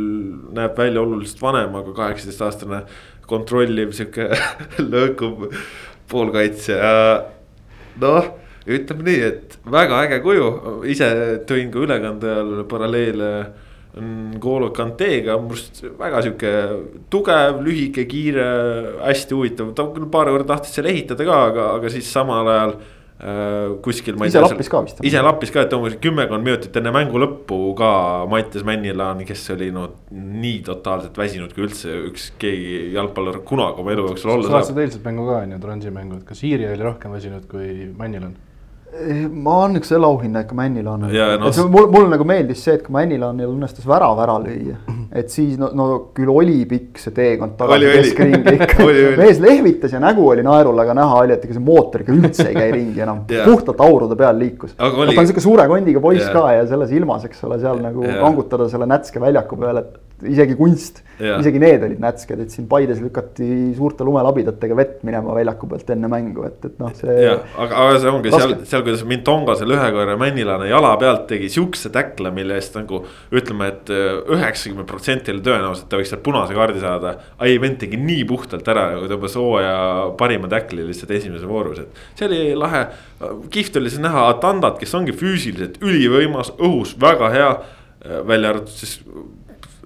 näeb välja oluliselt vanem, aga kaheksateistaastane kontrolliv sihuke lõõkuv poolkaitsja. noh, ütleme nii, et väga äge kuju, ise tõin ka ülekande ajal paralleele N'Golo Kanteega minu arust väga sihuke tugev, lühike, kiire, hästi huvitav, ta küll paar korda tahtis seal ehitada ka, aga, aga siis samal ajal äh, kuskil. ise lappis ka vist. ise lappis ka, et umbes kümmekond minutit enne mängu lõppu ka Mattias Männilaan, kes oli no nii totaalselt väsinud, kui üldse üks keegi jalgpallur kunagi oma elu jooksul olla saab. sa vaatasid eilset mängu ka on ju, Transi mängu, et kas Iiri oli rohkem väsinud kui Männilaan? Ma annaks selle auhinna ikka Männilaanile no,. et mul, mulle nagu meeldis see, et kui Männilaanil õnnestus värav ära lüüa. et siis no, no küll oli pikk see teekond tagasi keskringi ikka mees lehvitas ja nägu oli naerul, aga näha oli, et ega see mootor ikka üldse ei käi ringi enam yeah., puhtalt aurude peal liikus. ta on sihuke suure kondiga poiss yeah. ka ja selles ilmas, eks ole, seal nagu yeah. kangutada selle nätske väljaku peal, et isegi kunst, isegi need olid nätsked, et siin Paides lükati suurte lumelabidatega vett minema väljaku pealt enne mängu, et, et noh, see. aga, aga see ongi raske. seal, seal, kuidas Mintonga seal ühe korra Männilane jala pealt tegi siukse täkle, mille eest nagu ütleme et, et äh, üheksakümmend protsenti oli tõenäoliselt ta võiks sealt punase kaardi saada. ai, vend tegi nii puhtalt ära, nagu tõmbas hooaja parima täkli lihtsalt esimeses voorus, et see oli lahe. kihvt oli siis näha Atandat, kes ongi füüsiliselt ülivõimas, õhus väga hea välja arvatud siis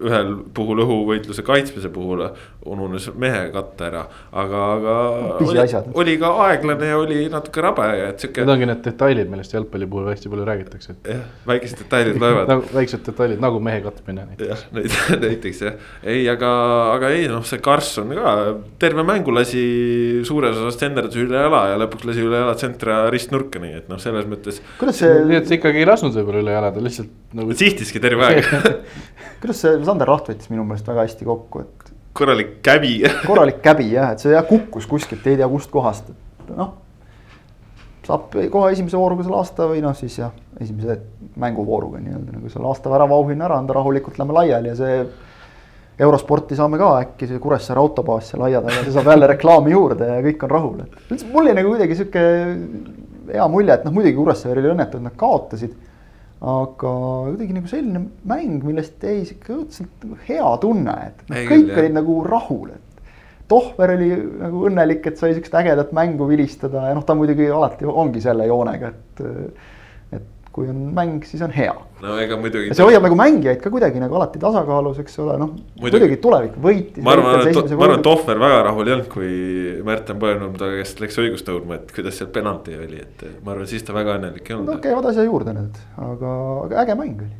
ühel puhul õhuvõitluse kaitsmise puhul ununes mehe katta ära, aga, aga oli, oli ka aeglane ja oli natuke rabe, et sihuke. Need ongi need detailid, millest jalgpalli puhul hästi palju räägitakse. jah, väikesed detailid loevad nagu väiksed detailid nagu mehe katmine näiteks. jah, näiteks jah, ei, aga, aga ei noh, see Karlsson ka terve mängu lasi suures osas tsenderdus üle jala ja lõpuks lasi üle jala tsentra ristnurka, nii et noh, selles mõttes. kuidas see. nii et sa ikkagi ei lasknud võib-olla üle jala, ta lihtsalt nagu. sihtiski terve aeg kuidas see Sander Raht võttis minu meelest väga hästi kokku, et korralik käbi korralik käbi jah, et see jah kukkus kuskilt, ei tea kustkohast, et noh. saab kohe esimese vooruga selle aasta või noh, siis jah, esimese mänguvooruga nii-öelda nagu selle aasta väravauhinna ära anda, rahulikult lähme laiali ja see. eurosporti saame ka äkki see Kuressaare autobaas seal aia taga, see saab jälle reklaami juurde ja kõik on rahul, et mul oli nagu kuidagi sihuke hea mulje, et noh, muidugi Kuressaare oli õnnetu, et nad kaotasid aga kuidagi nagu selline mäng, millest jäi sihuke õudselt nagu hea tunne, et no, kõik küll, olid nagu rahul, et. Tohver oli nagu õnnelik, et sai siukest ägedat mängu vilistada ja noh, ta muidugi alati ongi selle joonega, et kui on mäng, siis on hea. no ega muidugi. see hoiab nagu mängijaid ka kuidagi nagu alati tasakaalus, eks ole, noh muidugi tulevik võitis. ma arvan, et, ma arvan, et Tohver väga rahul ei olnud, kui Märten Põlvnum ta käest läks õigust nõudma, et kuidas seal penalti oli, et ma arvan, siis ta väga õnnelik ei olnud. no käivad asja juurde nüüd, aga, aga äge mäng oli.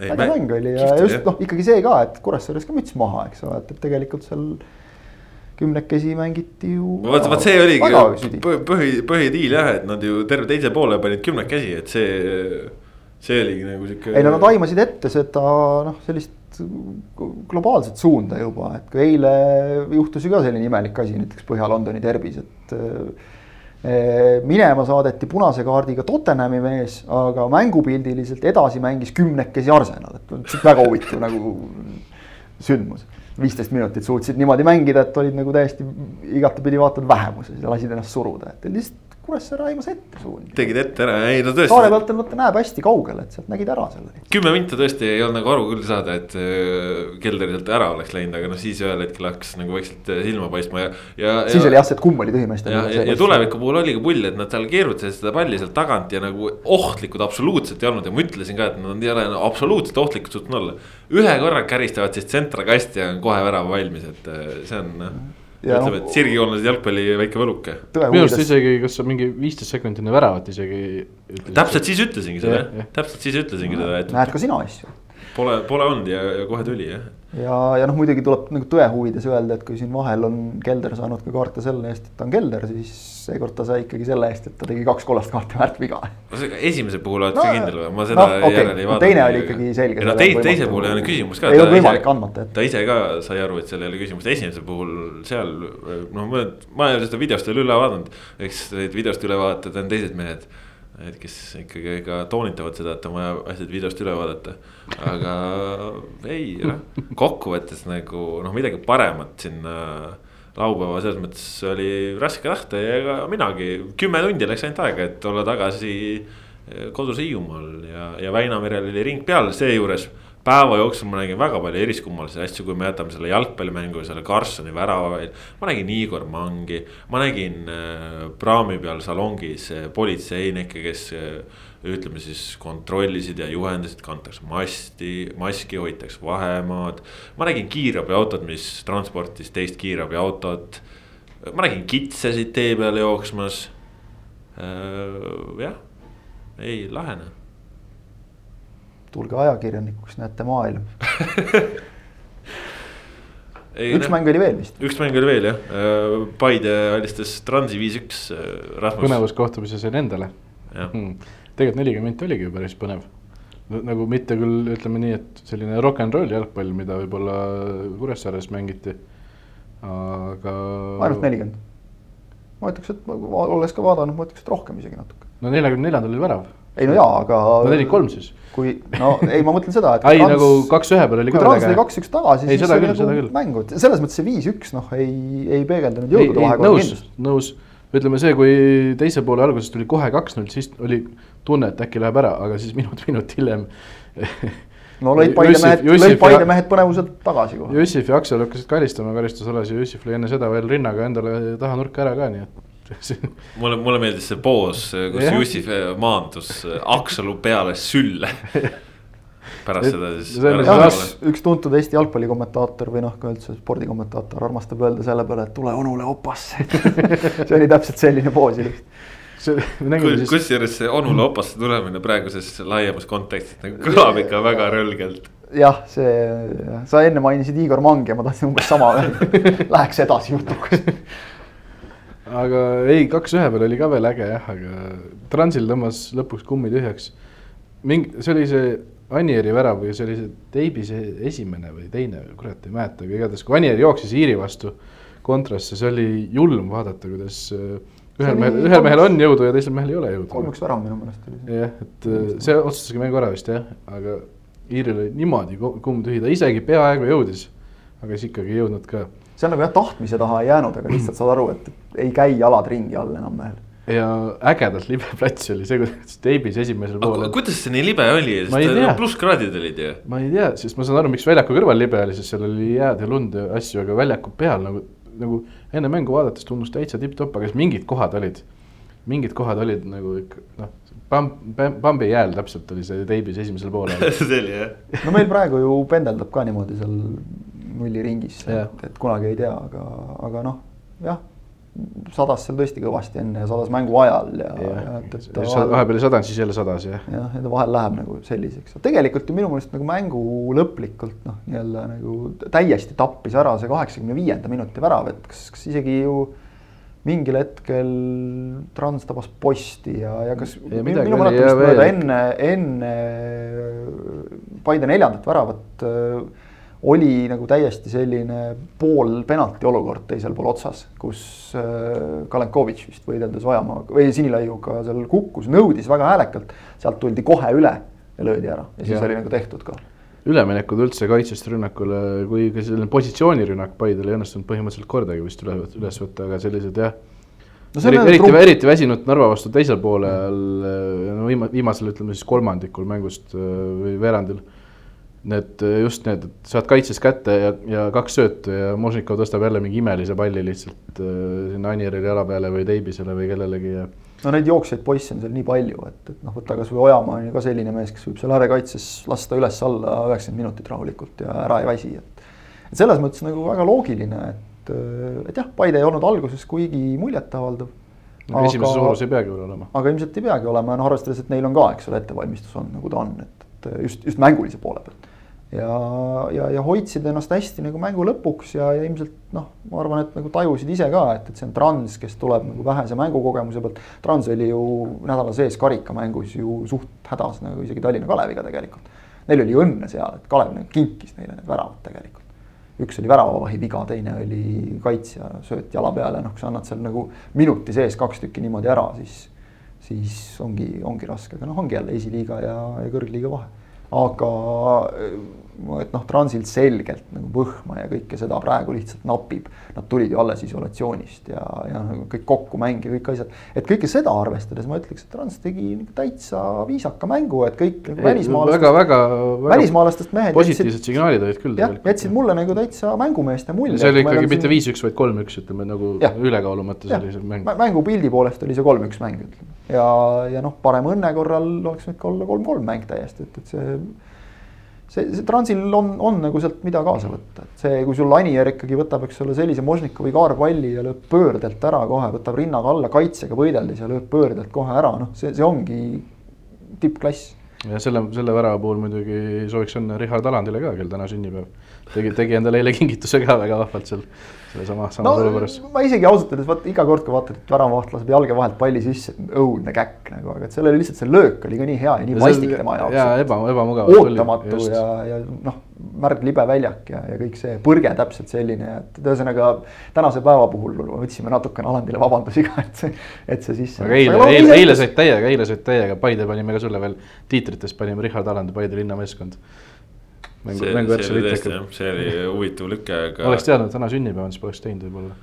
äge mäng, mäng oli ja just noh, ikkagi see ka, et Kuressaares ka müts maha, eks ole, et, et tegelikult seal kümnekesi mängiti ju. vot, vot see oligi põhi, põhidiil jah, et nad ju terve teise poole panid kümnekesi, et see, see oligi nagu sihuke. ei no nad aimasid ette seda noh, sellist globaalset suunda juba, et kui eile juhtus ju ka selline imelik asi näiteks Põhja-Londoni derbis, et eh, minema saadeti punase kaardiga Tottenhami mees, aga mängupildiliselt edasi mängis kümnekesi Arsenal, et väga huvitav nagu sündmus viisteist minutit suutsid niimoodi mängida, et olid nagu täiesti igatepidi vaatad vähemuses ja lasid ennast suruda, et lihtsalt Kuressaare aimas ette suundi. tegid ette ära, ei no tõesti. saare pealt on vaata näeb hästi kaugele, et sealt nägid ära selle. kümme minta tõesti ei olnud nagu aru küll saada, et äh, Kelder sealt ära oleks läinud, aga noh, siis ühel hetkel hakkas nagu vaikselt äh, silma paistma ja, ja. siis ja, oli jah see, et kumb oli tühimeeste. ja, ja, ja tuleviku puhul oli ka pull, et nad seal keerutasid seda palli sealt tagant ja nagu ohtlikud absoluutselt ei olnud ja ma ütlesin ka, et nad ei ole absoluutselt ohtlikud suutnud olla. ühe korra käristavad siis tsentrikasti ja on kohe värav valmis, et äh, see on noh ütleme, et sirgjoonlased jalgpalli väike võluke. minu arust isegi, kas sa mingi viisteist sekundit enne väravat isegi. täpselt siis ütlesingi seda, täpselt siis ütlesingi seda, et. näed ka sina asju. Pole, pole olnud ja, ja kohe tuli jah ja, ja noh, muidugi tuleb nagu tõe huvides öelda, et kui siin vahel on Kelder saanud ka kaarte selle eest, et ta on Kelder, siis seekord ta sai ikkagi selle eest, et ta tegi kaks kollast kaarti väärt viga. esimese puhul oled no, ka kindel või, ma seda no, okay. järele ei vaadanud. teine oli ikkagi selge. no teise, teise puhul ei olnud küsimust ka. ei olnud võimalik andmata jätta. ta ise ka sai aru, et seal ei ole küsimust, esimese puhul seal noh, ma, ma ei ole seda videost veel üle vaadanud, eks neid videost üle vaatajad on teised mehed et kes ikkagi ka toonitavad seda, et on vaja asjad videost üle vaadata. aga ei, noh, kokkuvõttes nagu noh, midagi paremat sinna laupäeva selles mõttes oli raske tahta ja ega minagi, kümme tundi läks ainult aega, et olla tagasi kodus Hiiumaal ja, ja Väinamerel oli ring peal, seejuures päeva jooksul ma nägin väga palju eriskummalisi asju, kui me jätame selle jalgpallimängu ja selle Karlssoni värava veel. ma nägin Igor Mangi, ma nägin äh, praami peal salongis äh, politseinikke, kes äh, ütleme siis kontrollisid ja juhendasid, kantakse masti, maski, hoitakse vahemaad. ma nägin kiirabiautot, mis transportis teist kiirabiautot. ma nägin kitsesid tee peal jooksmas. jah, ei lahene tulge ajakirjanikuks, näete maailm Ei, üks ne, mäng oli veel vist. üks mäng oli veel jah, äh, Paide alistas Transi viis-üks. Äh, põnevuskohtumise sain endale. Hmm. tegelikult nelikümmend oligi ju päris põnev. nagu mitte küll ütleme nii, et selline rock n roll jalgpall, mida võib-olla Kuressaares mängiti, aga. ainult nelikümmend. ma ütleks, et olles ka vaadanud, ma ütleks, et rohkem isegi natuke. no neljakümne neljandal oli värav. Ei no jaa, aga. no nelikümmend kolm siis kui no ei, ma mõtlen seda, et. ai trans, nagu kaks-ühe peal oli ka. kui Trans oli kaks-üks tagasi, siis oli nagu mäng, et selles mõttes see viis-üks noh, ei, ei peegeldanud jõudude vahekorda kindlust. nõus, ütleme see, kui teise poole alguses tuli kohe kaks-null, siis oli tunne, et äkki läheb ära, aga siis minut, minut hiljem no lõid Paide mehed, lõid Paide mehed põnevuselt tagasi kohe. Jussif ja Aksel hakkasid karistama karistusalas ja Jussif lõi enne seda veel rinnaga endale taha nurka ära ka, nii et mulle, mulle meeldis see poos, kus yeah. Jussif maandus Aksalu peale sülle. Pärast seda siis. Üks, üks tuntud Eesti jalgpallikommentaator või noh, ka üldse spordikommentaator armastab öelda selle peale, et tule onule opasse. See oli täpselt selline poos ilmselt kusjuures see onule opasse tulemine praeguses laiemas kontekstis nagu kõlab ikka väga rõlgelt. jah, see, sa enne mainisid Igor Mangi ja ma tahtsin umbes sama läheks edasi jutuga aga ei, kaks-ühe peal oli ka veel äge jah, aga Transil tõmbas lõpuks kummi tühjaks. mingi, see oli see Anieri värav või see oli see Teibise esimene või teine, kurat ei mäleta, aga igatahes kui Anier jooksis Iiri vastu kontrasse, see oli julm vaadata, kuidas äh, ühel mehel, ühel mehel on jõudu ja teisel mehel ei ole jõudu. kolm-üks värav minu meelest oli see. jah, et äh, see otsustaski mängu ära vist jah, aga Iiril oli niimoodi kumm tühi, ta isegi peaaegu jõudis, aga siis ikkagi ei jõudnud ka. See on nagu jah, tahtmise taha ei jäänud, aga lihtsalt saad aru, et ei käi jalad ringi all enam mehel ja ägedalt libe plats oli see, kuidas teibis esimesel poolel. kuidas see nii libe oli, plusskraadid olid ju? ma ei tea, sest ma saan aru, miks väljaku kõrval libe oli, sest seal oli jääd ja lund ja asju, aga väljaku peal nagu, nagu enne mängu vaadates tundus täitsa tipp-topp, aga siis mingid kohad olid, mingid kohad olid nagu ikka noh, Pamb, Pambi jääl täpselt oli see teibis esimesel poolel see oli jah. no meil praegu ju pendeldab ka niimoodi seal nulliringis, et kunagi ei tea, aga, aga noh, jah sadas seal tõesti kõvasti enne ja sadas mängu ajal ja, ja, ja et, et vahel, vahepeal ei sadanud, siis jälle sadas jah. jah, ja ta vahel läheb nagu selliseks, tegelikult ju minu meelest nagu mängu lõplikult noh, nii-öelda nagu täiesti tappis ära see kaheksakümne viienda minuti värav, et kas, kas isegi ju mingil hetkel Trans tabas posti ja, ja kas ja minu, minu mäletamist mööda enne, enne Paide neljandat väravat äh, oli nagu täiesti selline pool penalti olukord teisel pool otsas, kus äh, Kalenkovitš vist võideldes Ojamaaga või Sinilaiuga seal kukkus, nõudis väga häälekalt, sealt tuldi kohe üle ja löödi ära ja siis ja. oli nagu tehtud ka. üleminekud üldse kaitsest rünnakule, kui ka selline positsioonirünnak Paidel ei õnnestunud põhimõtteliselt kordagi vist üle, üles võtta, aga sellised jah no eriti, eriti, eriti väsinud Narva vastu teisel poolel, no viima-, viimasel ütleme siis kolmandikul mängust äh, või veerandil need just need, et saad kaitses kätte ja, ja kaks söötu ja Možnikov tõstab jälle mingi imelise palli lihtsalt äh, sinna Anierile jala peale või Teibisele või kellelegi ja. no neid jooksjaid poisse on seal nii palju, et, et noh, võta kasvõi Ojamaa on ju ka selline mees, kes võib seal äärekaitses lasta üles-alla üheksakümmend minutit rahulikult ja ära ei väsi, et. et selles mõttes nagu väga loogiline, et, et jah, Paide ei olnud alguses kuigi muljetavaldav no,. esimese suurus ei peagi veel olema. aga ilmselt ei peagi olema ja noh, arvestades, et neil on ka, eks ole, ettevalmistus on nagu ta on, et just, just mängulise poole pealt ja, ja, ja hoidsid ennast hästi nagu mängu lõpuks ja, ja ilmselt noh, ma arvan, et nagu tajusid ise ka, et, et see on Trans, kes tuleb nagu vähese mängukogemuse pealt. Trans oli ju nädala sees karikamängus ju suht hädas nagu isegi Tallinna Kaleviga tegelikult. Neil oli õnne seal, et Kalev nagu kinkis neile need väravad tegelikult. üks oli väravavahi viga, teine oli kaitsja sööt jala peale, noh, kui sa annad seal nagu minuti sees kaks tükki niimoodi ära, siis, siis ongi, ongi raske, aga noh, ongi jälle esiliiga ja, ja kõrgliiga vahe. aga et noh, transilt selgelt nagu põhma ja kõike seda praegu lihtsalt napib. Nad tulid ju alles isolatsioonist ja, ja nagu kõik kokku mäng ja kõik asjad. et kõike seda arvestades ma ütleks, et Trans tegi nagu täitsa viisaka mängu, et kõik nagu välismaalastest. väga, väga, väga. välismaalastest mehed. positiivsed jätsid, signaalid olid küll. jah, jätsid mulle nagu täitsa mängumeeste mulje. see oli ikkagi mitte viis-üks, vaid kolm-üks, ütleme nagu ja. ülekaalu mõttes oli see mäng. mängupildi poolest oli see kolm-üks mäng, ütleme. ja, ja noh, parem õnne korral oleks võinud ka olla kolm-kolm mäng täiesti, et, et see see, see Transil on, on nagu sealt mida kaasa võtta, et see, kui sul Anier ikkagi võtab, eks ole, sellise Možnikovi kaarpalli ja lööb pöördelt ära kohe, võtab rinnaga alla kaitsega võideldes ja lööb pöördelt kohe ära, noh, see, see ongi tippklass. ja selle, selle värava puhul muidugi sooviks õnne Richard Alandile ka, kel täna sünnipäev. tegi, tegi endale eile kingituse ka väga vahvalt seal sellesama samas no, olukorras. ma isegi ausalt öeldes vaata iga kord, kui vaatad, et väravavaht laseb jalge vahelt palli sisse, õudne käkk nagu, aga et seal oli lihtsalt see löök oli ka nii hea ja nii vastik tema jaoks. ja eba, ebamugav. ootamatu oli, ja, ja noh, märg libe väljak ja, ja kõik see põrge täpselt selline, et ühesõnaga tänase päeva puhul võtsime natukene Alandile vabandusi ka, et see, et see sisse. aga eile, eile, eile said täiega, eile said täiega, Paide panime ka sulle veel tiitrites panime Richard Alandi, Paide linnameeskond mängu, mänguvärk oli ikka. see oli huvitav lüke, aga. oleks teadnud, täna sünnipäev on, siis poleks teinud võib-olla.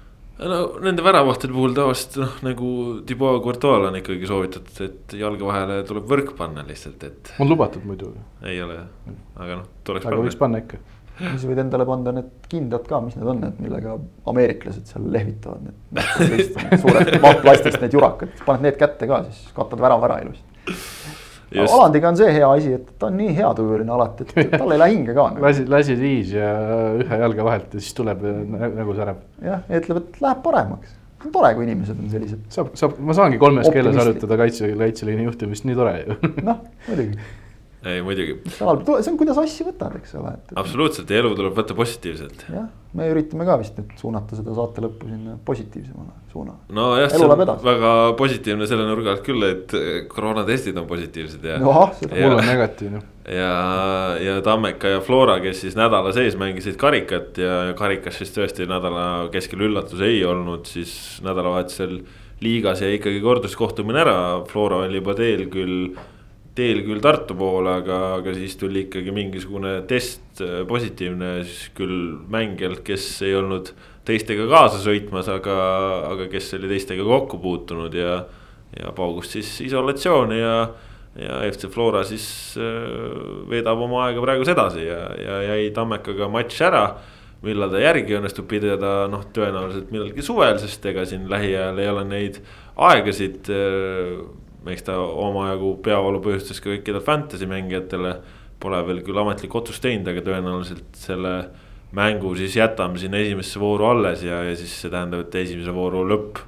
no nende väravahtide puhul tavaliselt noh, nagu Thibaut Courtois on ikkagi soovitatud, et jalge vahele tuleb võrk panna lihtsalt, et. on lubatud muidu. ei ole jah, aga noh, tuleks aga panna. võiks panna ikka siis võid endale panna need kindad ka, mis need on, need millega ameeriklased seal lehvitavad, need suured plastist need jurakad, paned need kätte ka, siis katad värava ära ilusti Alandiga on see hea asi, et ta on nii heatujuline alati, et tal ei lähe hinge ka nagu.. lasid, lasid viis ja ühe jalga vahelt ja siis tuleb nägu särab. jah, ja ütleb, et läheb paremaks. tore, kui inimesed on sellised. saab, saab, ma saangi kolmes keeles harjutada kaitse, kaitseliini juhtimist, nii tore ju noh, muidugi. ei muidugi, see on, kuidas asju võtad, eks ole, et. absoluutselt ja elu tuleb võtta positiivselt. jah, me üritame ka vist nüüd suunata seda saate lõppu sinna positiivsemale suuna. nojah, see on edasi. väga positiivne selle nurga alt küll, et koroonatestid on positiivsed ja mul on negatiivne. ja, ja Tammeka ja Flora, kes siis nädala sees mängisid karikat ja ja karikas siis tõesti nädala keskel üllatus ei olnud, siis nädalavahetusel liigas jäi ikkagi korduskohtumine ära, Flora oli juba teel küll. Teel küll Tartu poole, aga, aga siis tuli ikkagi mingisugune test äh, positiivne siis küll mängijalt, kes ei olnud teistega kaasa sõitmas, aga, aga kes oli teistega kokku puutunud ja. ja paugus siis isolatsiooni ja ja FC Flora siis äh, veedab oma aega praegu edasi ja, ja jäi Tammekaga matš ära. millal ta järgi õnnestub pidada, noh, tõenäoliselt millalgi suvel, sest ega siin lähiajal ei ole neid aegasid. Eks ta omajagu peavalu põhjustas ka kõikidele fantasy mängijatele. Pole veel küll ametlikku otsust teinud, aga tõenäoliselt selle mängu siis jätame sinna esimesse vooru alles ja, ja siis see tähendab, et esimese vooru lõpp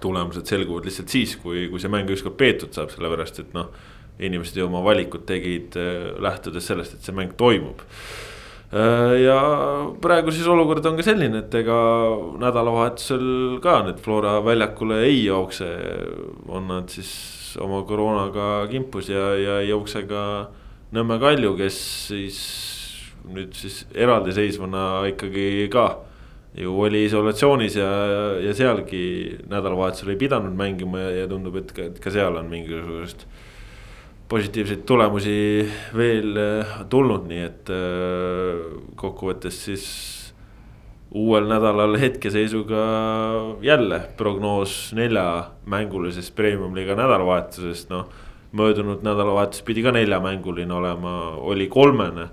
tulemused selguvad lihtsalt siis, kui, kui see mäng ükskord peetud saab, sellepärast et noh. inimesed ju oma valikud tegid äh, lähtudes sellest, et see mäng toimub. Äh, ja praegu siis olukord on ka selline, et ega nädalavahetusel ka need Flora väljakule ei jookse. on nad siis oma koroonaga kimpus ja, ja ei jookse ka Nõmme Kalju, kes siis nüüd siis eraldiseisvana ikkagi ka ju oli isolatsioonis ja, ja sealgi nädalavahetusel ei pidanud mängima ja, ja tundub, et ka, et ka seal on mingisugusest. Positiivseid tulemusi veel äh, tulnud, nii et äh, kokkuvõttes siis uuel nädalal hetkeseisuga jälle prognoos neljamängulisest premium-liiga nädalavahetusest, noh. möödunud nädalavahetus pidi ka neljamänguline olema, oli kolmene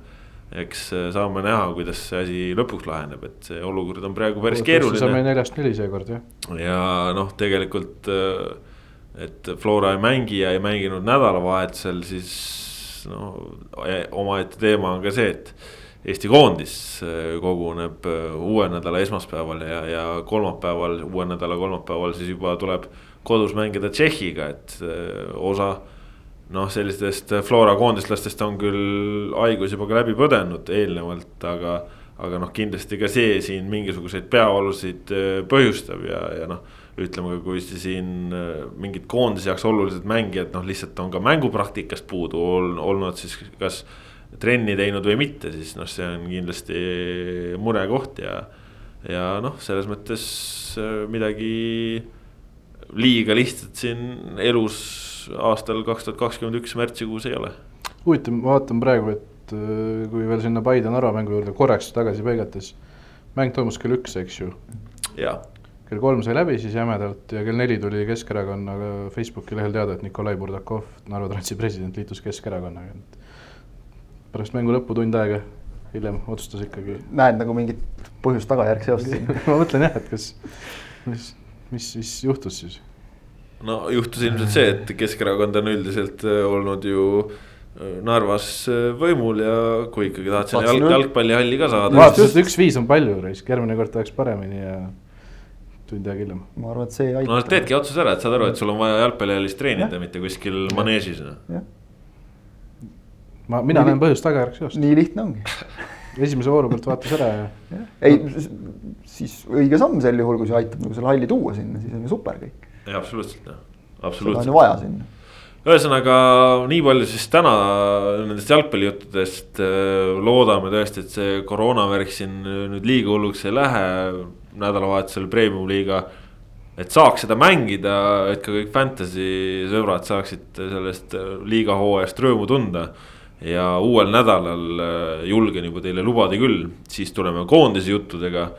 eks äh, saame näha, kuidas see asi lõpuks laheneb, et see olukord on praegu päris saame keeruline. neljast neli seekord jah. ja noh, tegelikult, et Flora ei mängi ja ei mänginud nädalavahetusel, siis no omaette teema on ka see, et. Eesti koondis äh, koguneb äh, uue nädala esmaspäeval ja, ja kolmapäeval, uue nädala kolmapäeval siis juba tuleb kodus mängida Tšehhiga, et osa noh, sellistest Flora koondislastest on küll haigus juba ka läbi põdenud eelnevalt, aga. aga noh, kindlasti ka see siin mingisuguseid peavalusid põhjustab ja, ja noh. Ütleme kui siin mingid koondise jaoks olulised mängijad, noh lihtsalt on ka mängupraktikast puudu olnud siis kas. trenni teinud või mitte, siis noh, see on kindlasti murekoht ja, ja noh, selles mõttes midagi liiga lihtsat siin elus aastal kaks tuhat kakskümmend üks märtsikuus ei ole. huvitav, ma vaatan praegu, et äh, kui veel sinna Paide Narva mängu juurde korraks tagasi põigates. mäng toimus kell üks, eks ju. jaa. Kell kolm sai läbi siis jämedalt ja kell neli tuli Keskerakonnaga Facebooki lehel teada, et Nikolai Burdakov, Narva Transi president, liitus Keskerakonnaga. pärast mängu lõppu tund aega hiljem otsustas ikkagi. näed nagu mingit põhjus-tagajärg seost siin ma mõtlen jah, et kas, mis, mis, mis juhtus siis no juhtus ilmselt see, et Keskerakond on üldiselt äh, olnud ju äh, Narvas äh, võimul ja kui ikkagi tahad sinna jalg, jalgpallihalli ka saada. ma vaatasin, et üks-viis on palju, järgmine kord tahaks paremini ja tund aega hiljem. ma arvan, et see ei aita. no teedki otsuse ära, et saad aru, et sul on vaja jalgpallihallis treenida, mitte kuskil maneežis no.. ma, mina näen põhjust tagajärg seost. nii lihtne ongi esimese vooru pealt vaatas ära ja, ja.. ei, siis õige samm sel juhul, kui see aitab nagu selle halli tuua sinna, siis on ju super kõik. ei, absoluutselt noh, seda absoluutselt. on ju vaja sinna. ühesõnaga nii palju siis täna nendest jalgpallijuttudest. loodame tõesti, et see koroonavärk siin nüüd liiga hulluks ei lähe. Nädalavahetusel premium liiga. et saaks seda mängida, et ka kõik fantasy sõbrad saaksid sellest liiga hooajast rõõmu tunda ja uuel nädalal julgen juba teile lubada küll, siis tuleme koondise juttudega.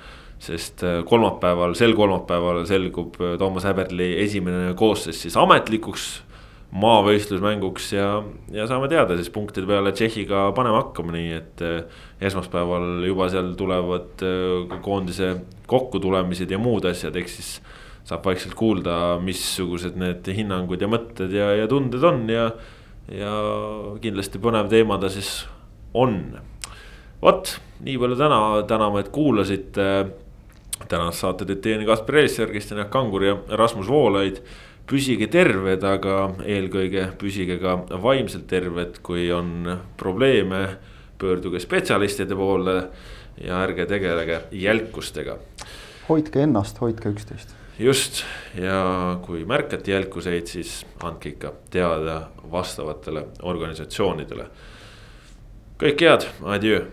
sest kolmapäeval, sel kolmapäeval selgub Toomas Häberli esimene koosseis siis ametlikuks maavõistlusmänguks ja, ja saame teada siis punktide peale Tšehhiga panema hakkama, nii et. esmaspäeval juba seal tulevad koondise kokkutulemised ja muud asjad, ehk siis saab vaikselt kuulda, missugused need hinnangud ja mõtted ja, ja tunded on ja ja kindlasti põnev teema ta siis on. vot nii palju täna, täname, et kuulasite. tänast saate teid teieni Kaspar Elisser, Kristjan Jaak Kangur ja Rasmus Voolaid. Püsige terved, aga eelkõige püsige ka vaimselt terved, kui on probleeme, pöörduge spetsialistide poole ja ärge tegelege jälkustega. hoidke ennast, hoidke üksteist just ja kui märkate jälkuseid, siis andke ikka teada vastavatele organisatsioonidele. kõike head, adjöö